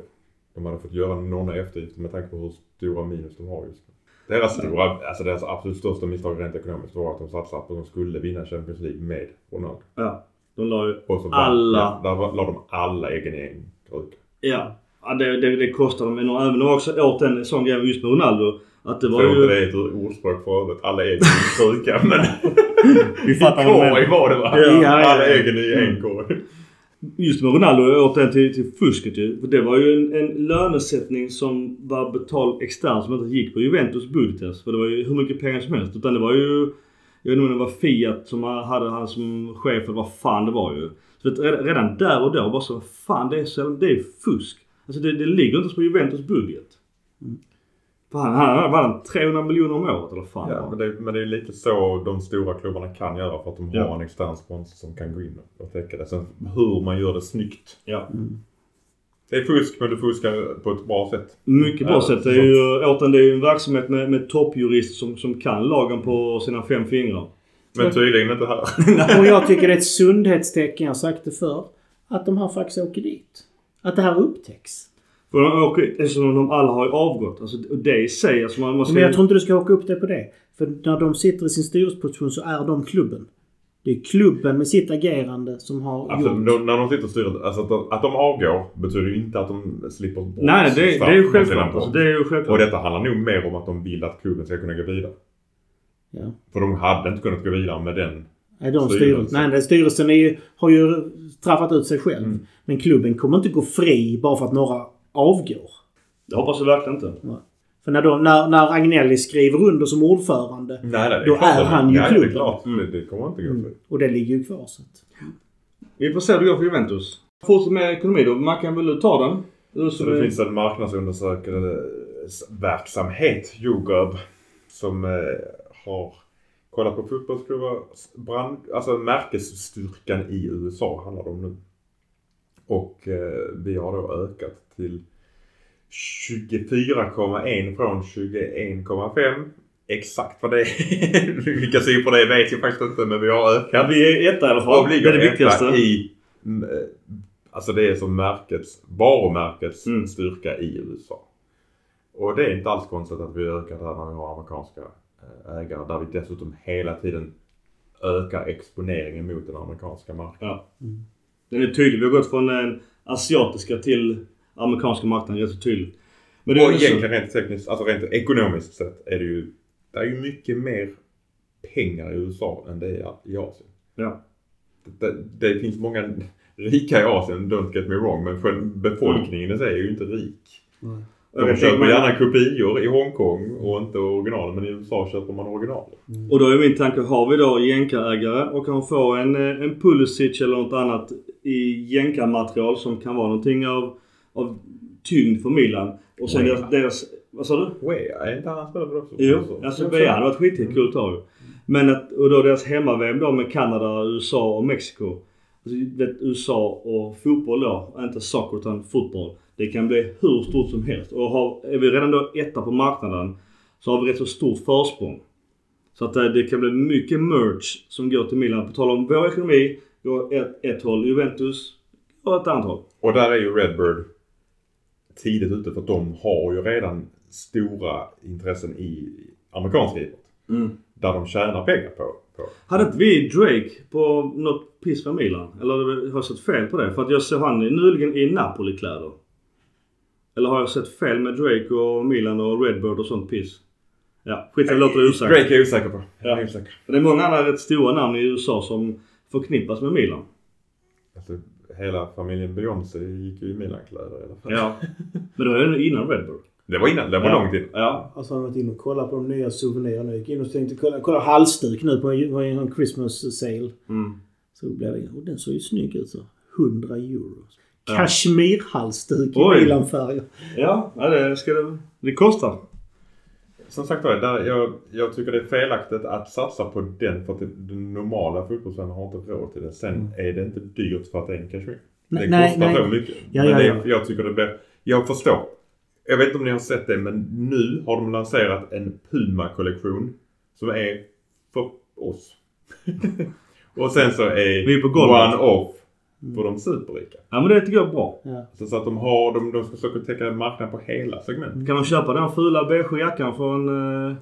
De hade fått göra några eftergifter med tanke på hur stora minus de har just nu. Deras stora, alltså deras absolut största misstag rent ekonomiskt var att de satsade på att de skulle vinna Champions League med Ronaldo. Ja. De la ju Alla. Ja, där var- la de alla egen i en kruka. Ja. ja det, det, det kostar dem enormt. Även de var också åt en sån grej just med Ronaldo. Att det Jag var tror ju... inte det är ett ordspråk för övrigt. Alla egen i en kruka. Men Vi fattar vad du menar. var det va? Ja, ja, ja. Alla egen i en korg. Just med Ronaldo åt den till, till fusket ju. För det var ju en, en lönesättning som var betald externt som inte gick på Juventus budget. För det var ju hur mycket pengar som helst. Utan det var ju... Jag vet inte om det var Fiat som hade han som chef eller vad fan det var ju. Så vet, redan, där och då bara så fan det är, så, det är fusk. Alltså det, det ligger inte ens på Juventus budget. För han, han 300 miljoner om året eller fan Ja, men det, men det är lite så de stora klubbarna kan göra för att de har Ja. en extern sponsor som kan gå in och täcka det. Sen hur man gör det snyggt. Ja. Det är fusk men du fuskar på ett bra sätt. Mycket bra Ja, sätt. Det är ju, återigen, det är ju en verksamhet med, med toppjurister som, som kan lagen på sina fem fingrar. Men tydligen inte här. Och jag tycker det är ett sundhetstecken, jag har sagt det förr, att de här faktiskt åker dit. Att det här upptäcks. För de åker, eftersom de alla har ju avgått. Alltså och det i sig, alltså man, man ska Men jag tror inte du ska åka upp det på det. För när de sitter i sin styrelseposition så är de klubben. Det är klubben med sitt agerande som har Alltså, gjort... de, när de sitter och styr, alltså att de, att de avgår betyder ju inte att de slipper bort Nej, det, det är ju självklart. Alltså, det är ju Och självklart. detta handlar nog mer om att de vill att klubben ska kunna gå vidare. Ja. För de hade inte kunnat gå vidare med den. Nej, de Styrelsen. styrelsen. Nej, den styrelsen är ju, har ju straffat ut sig själv. Mm. Men klubben kommer inte gå fri bara för att några avgår. Det hoppas jag verkligen inte. För när, de, när, när Agnelli skriver under som ordförande Nej, nej, Då är han ju nej, klubben. Det, är klart. Mm. det, kommer inte gå Mm. för. och det ligger ju kvar. Så att. Vi får se hur det går för Juventus. Fortsätt med ekonomi då. Mackan, vill du ta den? Du Så det är- finns en marknadsundersökande verksamhet, YouGov, som eh, har kollat på fotbollsklubbar, brand, alltså märkesstyrkan i USA handlar det om nu. Och eh, vi har då ökat till 24,1 från 21,5. Exakt vad det är, vilka siffror det är vet jag faktiskt inte men vi har ökat. Vi är etta i alla fall. Och Det ligger är det viktigaste. i mm, eh, Alltså det är som märkets, varumärkets Mm. styrka i USA. Och det är inte alls konstigt att vi ökar där när vi har amerikanska eh, ägare. Där vi dessutom hela tiden ökar exponeringen mot den amerikanska marknaden. Ja. Den är tydlig. Vi har gått från den asiatiska till amerikanska marknaden rätt så tydligt. Men det är och egentligen rent tekniskt, alltså rent ekonomiskt sett är det ju, det är ju mycket mer pengar i USA än det är i Asien. Ja. Det, det finns många rika i Asien, don't get me wrong, men själv befolkningen i sig är ju inte rik. Jag De köper inte, gärna kopior i Hongkong och inte original. Men i USA köper man original. Och då är min tanke, har vi då jänkarägare och kan få en, eh, en Pulisic eller något annat i jänkarmaterial som kan vara någonting av, av tyngd för Milan. Och sen Wea. deras, deras... Vad sa du? Wea, är inte han spelare också? Jo, alltså Bea hade varit skitkul att ta ju. Men att, och då deras hemma-VM då med Kanada, USA och Mexiko. Alltså, USA och fotboll då, inte soccer utan fotboll. Det kan bli hur stort som helst. Och har, är vi redan då etta på marknaden så har vi rätt så stort försprång. Så att eh, det kan bli mycket merch som går till Milan. På tal om vår ekonomi, går ett, ett håll. Juventus går ett annat håll. Och där är ju Redbird tidigt ute för att de har ju redan stora intressen i amerikansk idrott. där de tjänar pengar på. på. Hade inte vi Drake på något piss för Milan? Eller har jag sett fel på det? För att jag såg han nyligen i Napoli-kläder. Eller har jag sett fel med Drake och Milan och Redbird och sånt piss? Ja, skit jag låter osäkert. Drake är osäker på. Ja. Jag är osäker. Men Det är många andra rätt stora namn i USA som förknippas med Milan. Alltså, hela familjen Beyoncé gick ju i Milan-kläder i alla fall. Ja. Men det var ju innan Redbird. Det var innan, det var ja. långt in. Ja. Alltså har varit inne och kollat på de nya souvenirerna. Jag gick in och tänkte kolla, kolla halsduk nu på en, på en Christmas sale. Mm. Så blev det, och den såg ju snygg ut så. 100 euro. Kashmirhalsduk i. Milan-färger. Ja, det, ska det, det kostar. Som sagt var, där jag, jag tycker det är felaktigt att satsa på den för att den normala fotbollsvänner har inte råd till det. Sen är det inte dyrt för att det är en kashmir. Nej, Det nej, kostar nej. så mycket. Ja, men ja, det, ja. jag tycker det blir... Jag förstår. Jag vet inte om ni har sett det men nu har de lanserat en Puma-kollektion som är för oss. och sen så är Vi är på golvet. one-off för de superrika. Ja men det tycker jag är bra. Ja. Så, så att de har, de, de ska försöka täcka marknaden på hela segmentet. Kan man köpa den fula beige jackan från uh,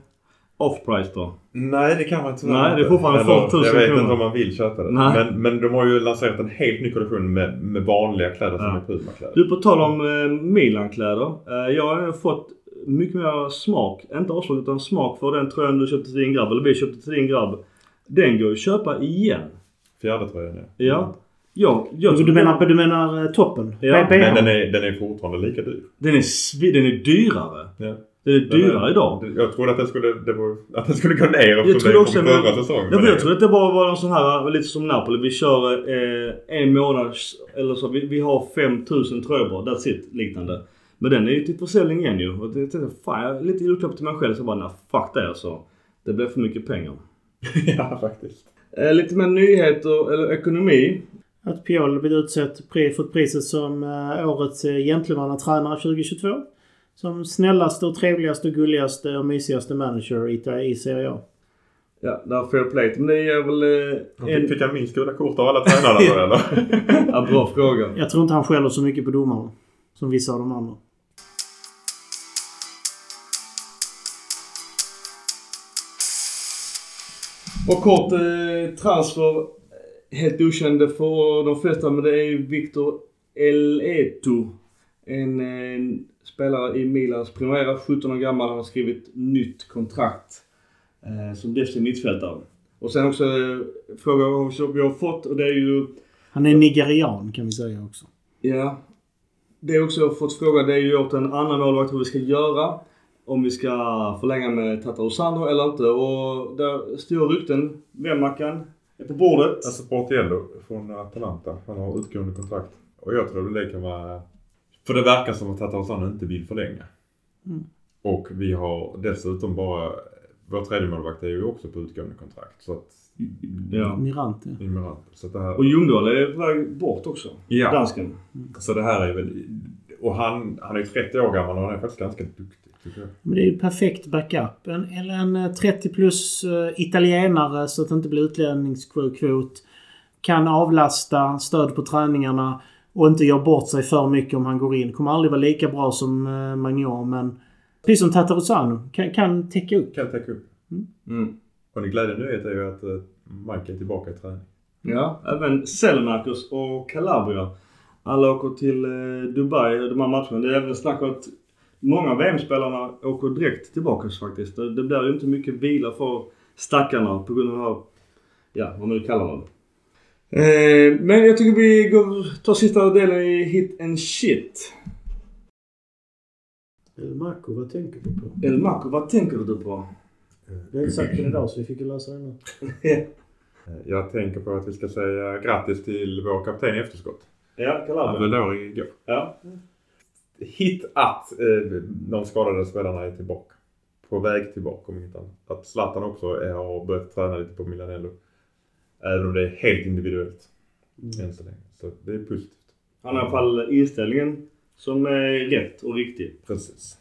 Off-Price då? Nej, det kan man tyvärr Nej, det är inte. fortfarande Eller, 40 000 Jag vet kronor. inte om man vill köpa det. Nej. Men, men de har ju lanserat en helt ny kollektion med, med vanliga kläder som Ja. är Puma-kläder. Du, på tal om uh, Milan-kläder. Eh, jag har fått mycket mer smak, inte avslag utan smak för den tröjan du köpte till din grabb, eller vi köpte till din grabb. Den går ju att köpa igen. Fjärde tröjan ja. Ja. Jag, jag Du, menar, du menar eh, toppen? Ja, B- Men BH? den är, den är fortfarande lika dyr. Den är, den är dyrare. Ja. Den är Den dyrare är- idag. Jag trodde att den skulle, det var, att den skulle gå ner Jag eftersom trodde det också men, förra säsongen. jag det- trodde att det bara var en sån här, lite som Napoli. Vi kör eh, en månad, eller så. Vi, vi har 5000 tröjor bara. That's it. Liknande. Men den är ju till försäljning igen ju. Och det, jag tänkte, fan jag är lite julklapp till mig själv. Så jag bara, nej fuck det alltså. Det blev för mycket pengar. ja, faktiskt. Eh, lite mer nyheter, eller ekonomi. Att Pioli blivit utsett, fått priset som uh, årets uh, gentlemannatränare 2022. Som snällaste och trevligaste och gulligaste och mysigaste manager i, i Serie A. Ja, där har fair play. Men det är väl eh, Han fick, en... fick han minst gula kort av alla tränarna då eller? ja, bra fråga. Jag tror inte han skäller så mycket på domarna. Som vissa av de andra. Och kort eh, transfer. Helt okände för de flesta men det är Victor Eleto. En, eh, spelare i Milans Primera. 17 år gammal. Han har skrivit nytt kontrakt. Eh, som defensiv mittfältare. Och sen också eh, fråga som vi har fått och det är ju Han är nigerian kan vi säga också. Ja. Det är också jag fått fråga, det är ju åt en annan målvakt hur vi ska göra. Om vi ska förlänga med Tata Sandro eller inte. Och där stora rykten. Vemmakan är på bordet. Alltså Portiello från Atalanta. Han har utgående kontrakt. Och jag tror det kan vara... För det verkar som att Tatarosano inte vill förlänga. Mm. Och vi har dessutom bara... Vår tredje målvakt är ju också på utgående kontrakt. Så att... Ja. Mirante. Immerant. Så det här... Och Ljungdahl är på väg bort också. Ja. Dansken. Så det här är väl... Och han, han är ju 30 år gammal och han är faktiskt ganska duktig. Men det är ju perfekt backup. En, eller en eh, 30 plus eh, italienare så att det inte blir utlänningskvot. Kan avlasta, stöd på träningarna och inte gör bort sig för mycket om han går in. Kommer aldrig vara lika bra som eh, Magnon men precis som Tataruzano kan, kan täcka upp. Kan täcka upp. Mm. Och en glädjande nyhet är ju att eh, Mike är tillbaka i träning. Ja, även Selmakers och Calabria. Alla åker till eh, Dubai, de här matcherna. Det är även snack om att många av VM-spelarna åker direkt tillbaka faktiskt. Det, det blir ju inte mycket vila för stackarna på grund av, ja vad man nu kallar dem. Eh, men jag tycker vi går, tar sista delen i Hit and Shit. Marco, vad tänker du på? El Marco, vad tänker du på? Vi har inte sagt det idag så vi fick ju lösa det nu. Eh, Jag tänker på att vi ska säga grattis till vår kapten i efterskott. ja, Han Calabria. fyllde år igår. Ja. Hit att eh, de skadade spelarna är tillbaka. På väg tillbaka om inget annat. Att Zlatan också är, har börjat träna lite på Milanello. Även om det är helt individuellt än så länge. Så det är positivt. Han har i alla fall inställningen som är rätt och riktig. Precis.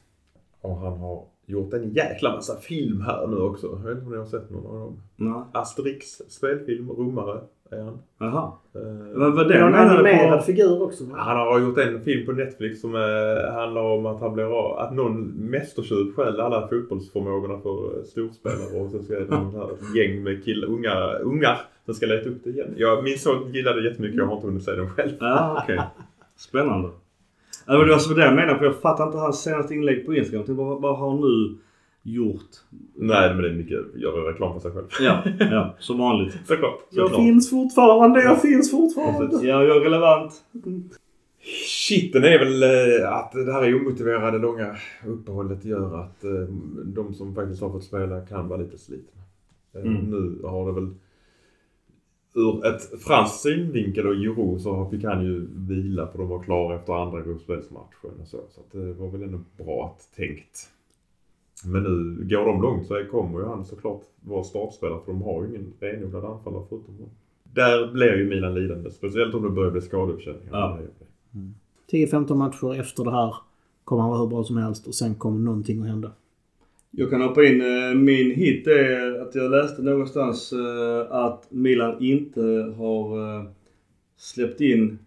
Och han har gjort en jäkla massa film här nu också. Jag vet inte om ni har sett någon av dem. Nej. Asterix spelfilm, Romare är han. Jaha. Eh, Vad var Det är det? en menade animerad på- figur också. va? Han har gjort en film på Netflix som eh, handlar om att han blir av, att någon mästertjuv stjäl alla fotbollsförmågorna för eh, storspelare och sen ska det vara ett gäng med killar, unga, ungar som ska leta upp det igen. Jag, min son gillade det jättemycket, jag har inte hunnit se den själv. Ja, okej. Spännande. Ja, men det var så det jag menade, för jag fattar inte hans senaste inlägg på Instagram. Tänkte, vad, vad har han nu gjort? Nej men det är mycket, gör reklam för sig själv. Ja, ja som vanligt. Såklart. Jag såklart. finns fortfarande, jag finns fortfarande. Ja, jag är relevant. Shiten är väl eh, att det här omotiverade långa uppehållet gör att eh, de som faktiskt har fått spela kan vara lite slitna. Eh, Mm. Nu har det väl ur ett franskt synvinkel och Giro så fick han ju vila för de var klara efter andra gruppspelsmatchen och så. Så att det var väl ändå bra att tänkt. Men nu går de långt så kommer ju han såklart vara startspelare för de har ju ingen renodlad anfallare förutom honom. Där blir ju Milan lidande. Speciellt om det börjar bli skadeuppkänningar. Ja. 10-15 matcher efter det här kommer han vara hur bra som helst och sen kommer någonting att hända. Jag kan hoppa in. Eh, min hit är att jag läste någonstans eh, att Milan inte har eh, släppt in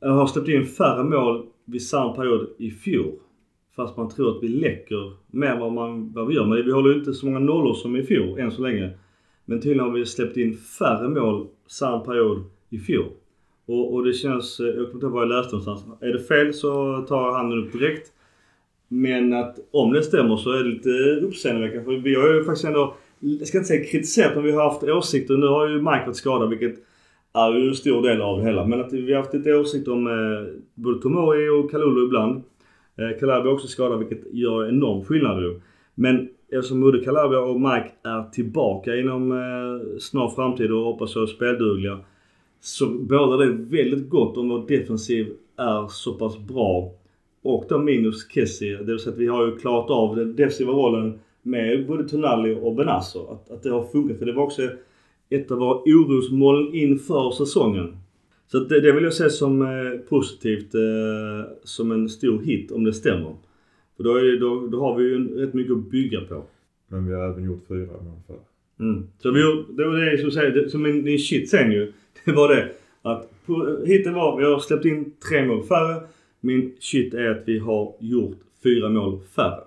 har släppt in färre mål vid samma period i fjol. Fast man tror att vi läcker mer än vad, man, vad vi gör. Men vi håller ju inte så många nollor som i fjol än så länge. Men tydligen har vi släppt in färre mål samma period i fjol. Och, och det känns, jag kommer inte ihåg var jag läste någonstans. Är det fel så tar jag handen upp direkt. Men att om det stämmer så är det lite uppseendeväckande. För vi har ju faktiskt ändå, jag ska inte säga kritiserat, men vi har haft åsikter. Nu har ju Mike varit skadad vilket är ju en stor del av det hela. Men att vi har haft lite åsikter om eh, både Tomori och Kalulu ibland. Eh, Calabria är också skadad vilket gör enorm skillnad ju. Men eftersom både Calabria och Mike är tillbaka inom eh, snar framtid och hoppas jag är speldugliga. Så bådar det väldigt gott om vår defensiv är så pass bra. Och då minus Kessie. Det vill säga att vi har ju klarat av den defensiva rollen med både Tonali och Benazzo. Att, att det har funkat. För det var också ett av våra orosmoln inför säsongen. Så det, det vill jag se som eh, positivt. Eh, som en stor hit om det stämmer. För då, är då, då har vi ju en, rätt mycket att bygga på. Men vi har även gjort fyra mål för. Mm. Så vi, gjorde- det var det som, säger, det, som min, min shit sen ju. Det var det att hiten var, vi har släppt in tre mål färre. Min shit är att vi har gjort fyra mål färre.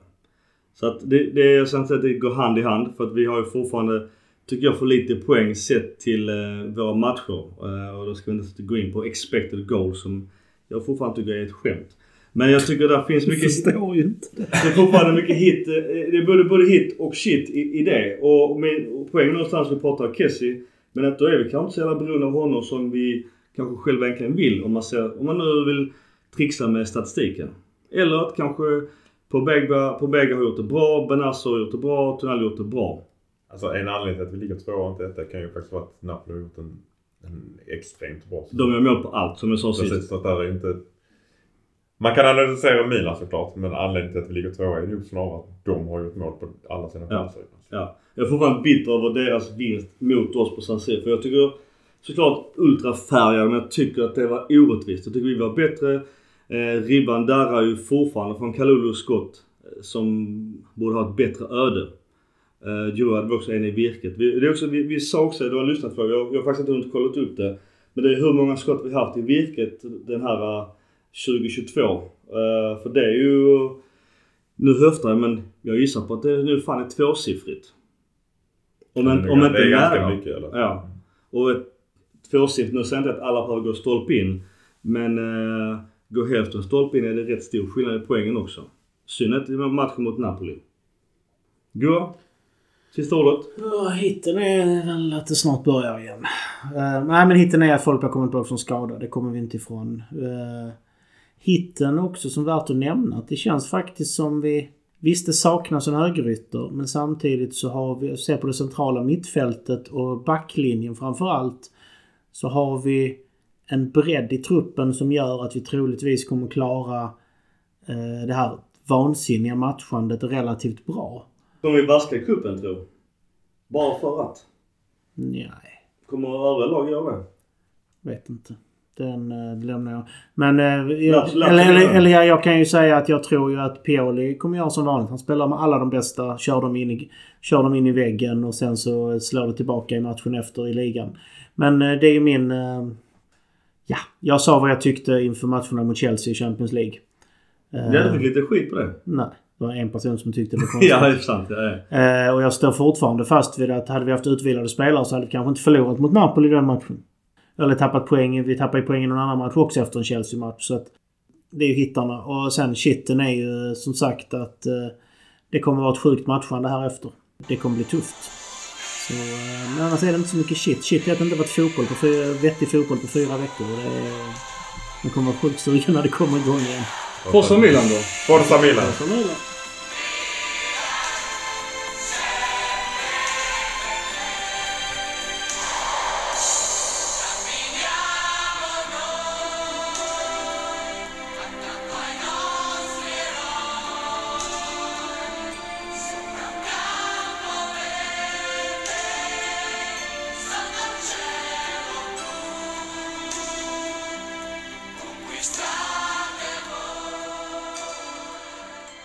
Så att det, det jag säger inte att det går hand i hand för att vi har ju fortfarande, tycker jag, för lite poäng sett till eh, våra matcher. Eh, och då ska vi inte gå in på expected goals som jag fortfarande tycker är ett skämt. Men jag tycker där finns Jag mycket... förstår ju inte det. Är fortfarande mycket hit. eh, Det är både, både hit och shit i, i det. Och, och poängen någonstans vi pratar om Kessie. Men att då är vi kanske inte så jävla beroende av honom som vi kanske själva egentligen vill. Om man, ser, om man nu vill trixa med statistiken. Eller att kanske Pobega, Pobega har gjort det bra, Benazzo har gjort det bra, Tonali har gjort det bra. Alltså en anledning till att vi ligger tvåa och inte etta kan ju faktiskt vara att Napoli har gjort en, en extremt bra säsong. De gör mål på allt som jag sa sist. Precis, så att där är inte... Man kan analysera Milan såklart, men anledningen till att vi ligger tvåa är nog snarare att de har gjort mål på alla sina Ja. chanser. Ja. Jag är fortfarande bitter över deras vinst mot oss på San Siro. För jag tycker såklart ultrafärgade, men jag tycker att det var orättvist. Jag tycker vi var bättre. Eh, ribban darrar ju fortfarande från Kalulus skott. eh, Som borde ha ett bättre öde. Eh, Joe hade också en i virket. Vi, det är också, vi, vi sa också, du har lyssnat på, jag, jag har faktiskt inte hunnit kollat upp det. Men det är hur många skott vi haft i virket den här eh, 2022. Eh, för det är ju... Nu höftar jag men jag gissar på att det nu fan är tvåsiffrigt. Om, inte- det om inte det är ganska mycket eller? Ja. Och ett tvåsiffrigt, nu säger jag inte att alla behöver gå stolpe in. Men uh, Går hälften stolpe in är det rätt stor skillnad i poängen också. Synd att det var matchen mot Napoli. Gå. Sista ordet. Ja, hitten är väl att det snart börjar igen. Uh, nej, men hitten är att folk har kommit tillbaka från skada. Det kommer vi inte ifrån. Uh, hitten också som värt att nämna. Att det känns faktiskt som vi... Visst, det saknas en högerytter. Men samtidigt så har vi... Se på det centrala mittfältet och backlinjen framförallt. Så har vi en bredd i truppen som gör att vi troligtvis kommer klara uh, det här vansinniga matchandet relativt bra. Kommer vi vaska cupen tror Bara för att. Nej. Kommer övriga lag göra det? Vet inte. Den eh, lämnar jag. Men... Eh, jag, eller, eller, eller jag, jag kan ju säga att jag tror ju att Pioli kommer göra som vanligt. Han spelar med alla de bästa. Kör dem in i, kör dem in i väggen och sen så slår det tillbaka i matchen efter i ligan. Men eh, det är ju min... Ja, jag sa vad jag tyckte inför matcherna mot Chelsea i Champions League. Ja, du fick lite skit på det. Nej. Det var en person som tyckte det var konstigt. Ja, det är sant. Ja, ja. Eh, och jag står fortfarande fast vid att hade vi haft utvilade spelare så hade vi kanske inte förlorat mot Napoli i den matchen. Eller tappat poäng. Vi tappade poäng i någon annan match också efter en Chelsea-match. Så att det är ju hittarna. Och sen shitten är ju som sagt att eh, det kommer vara ett sjukt matchande här efter. Det kommer bli tufft. Så, men annars är det inte så mycket shit. Shit är att det inte varit fotboll på fyra, vettig fotboll på fyra veckor. Och det är, man kommer vara sjukt sugen när det kommer igång igen. Forza Milan då? Forza Milan. Nu då.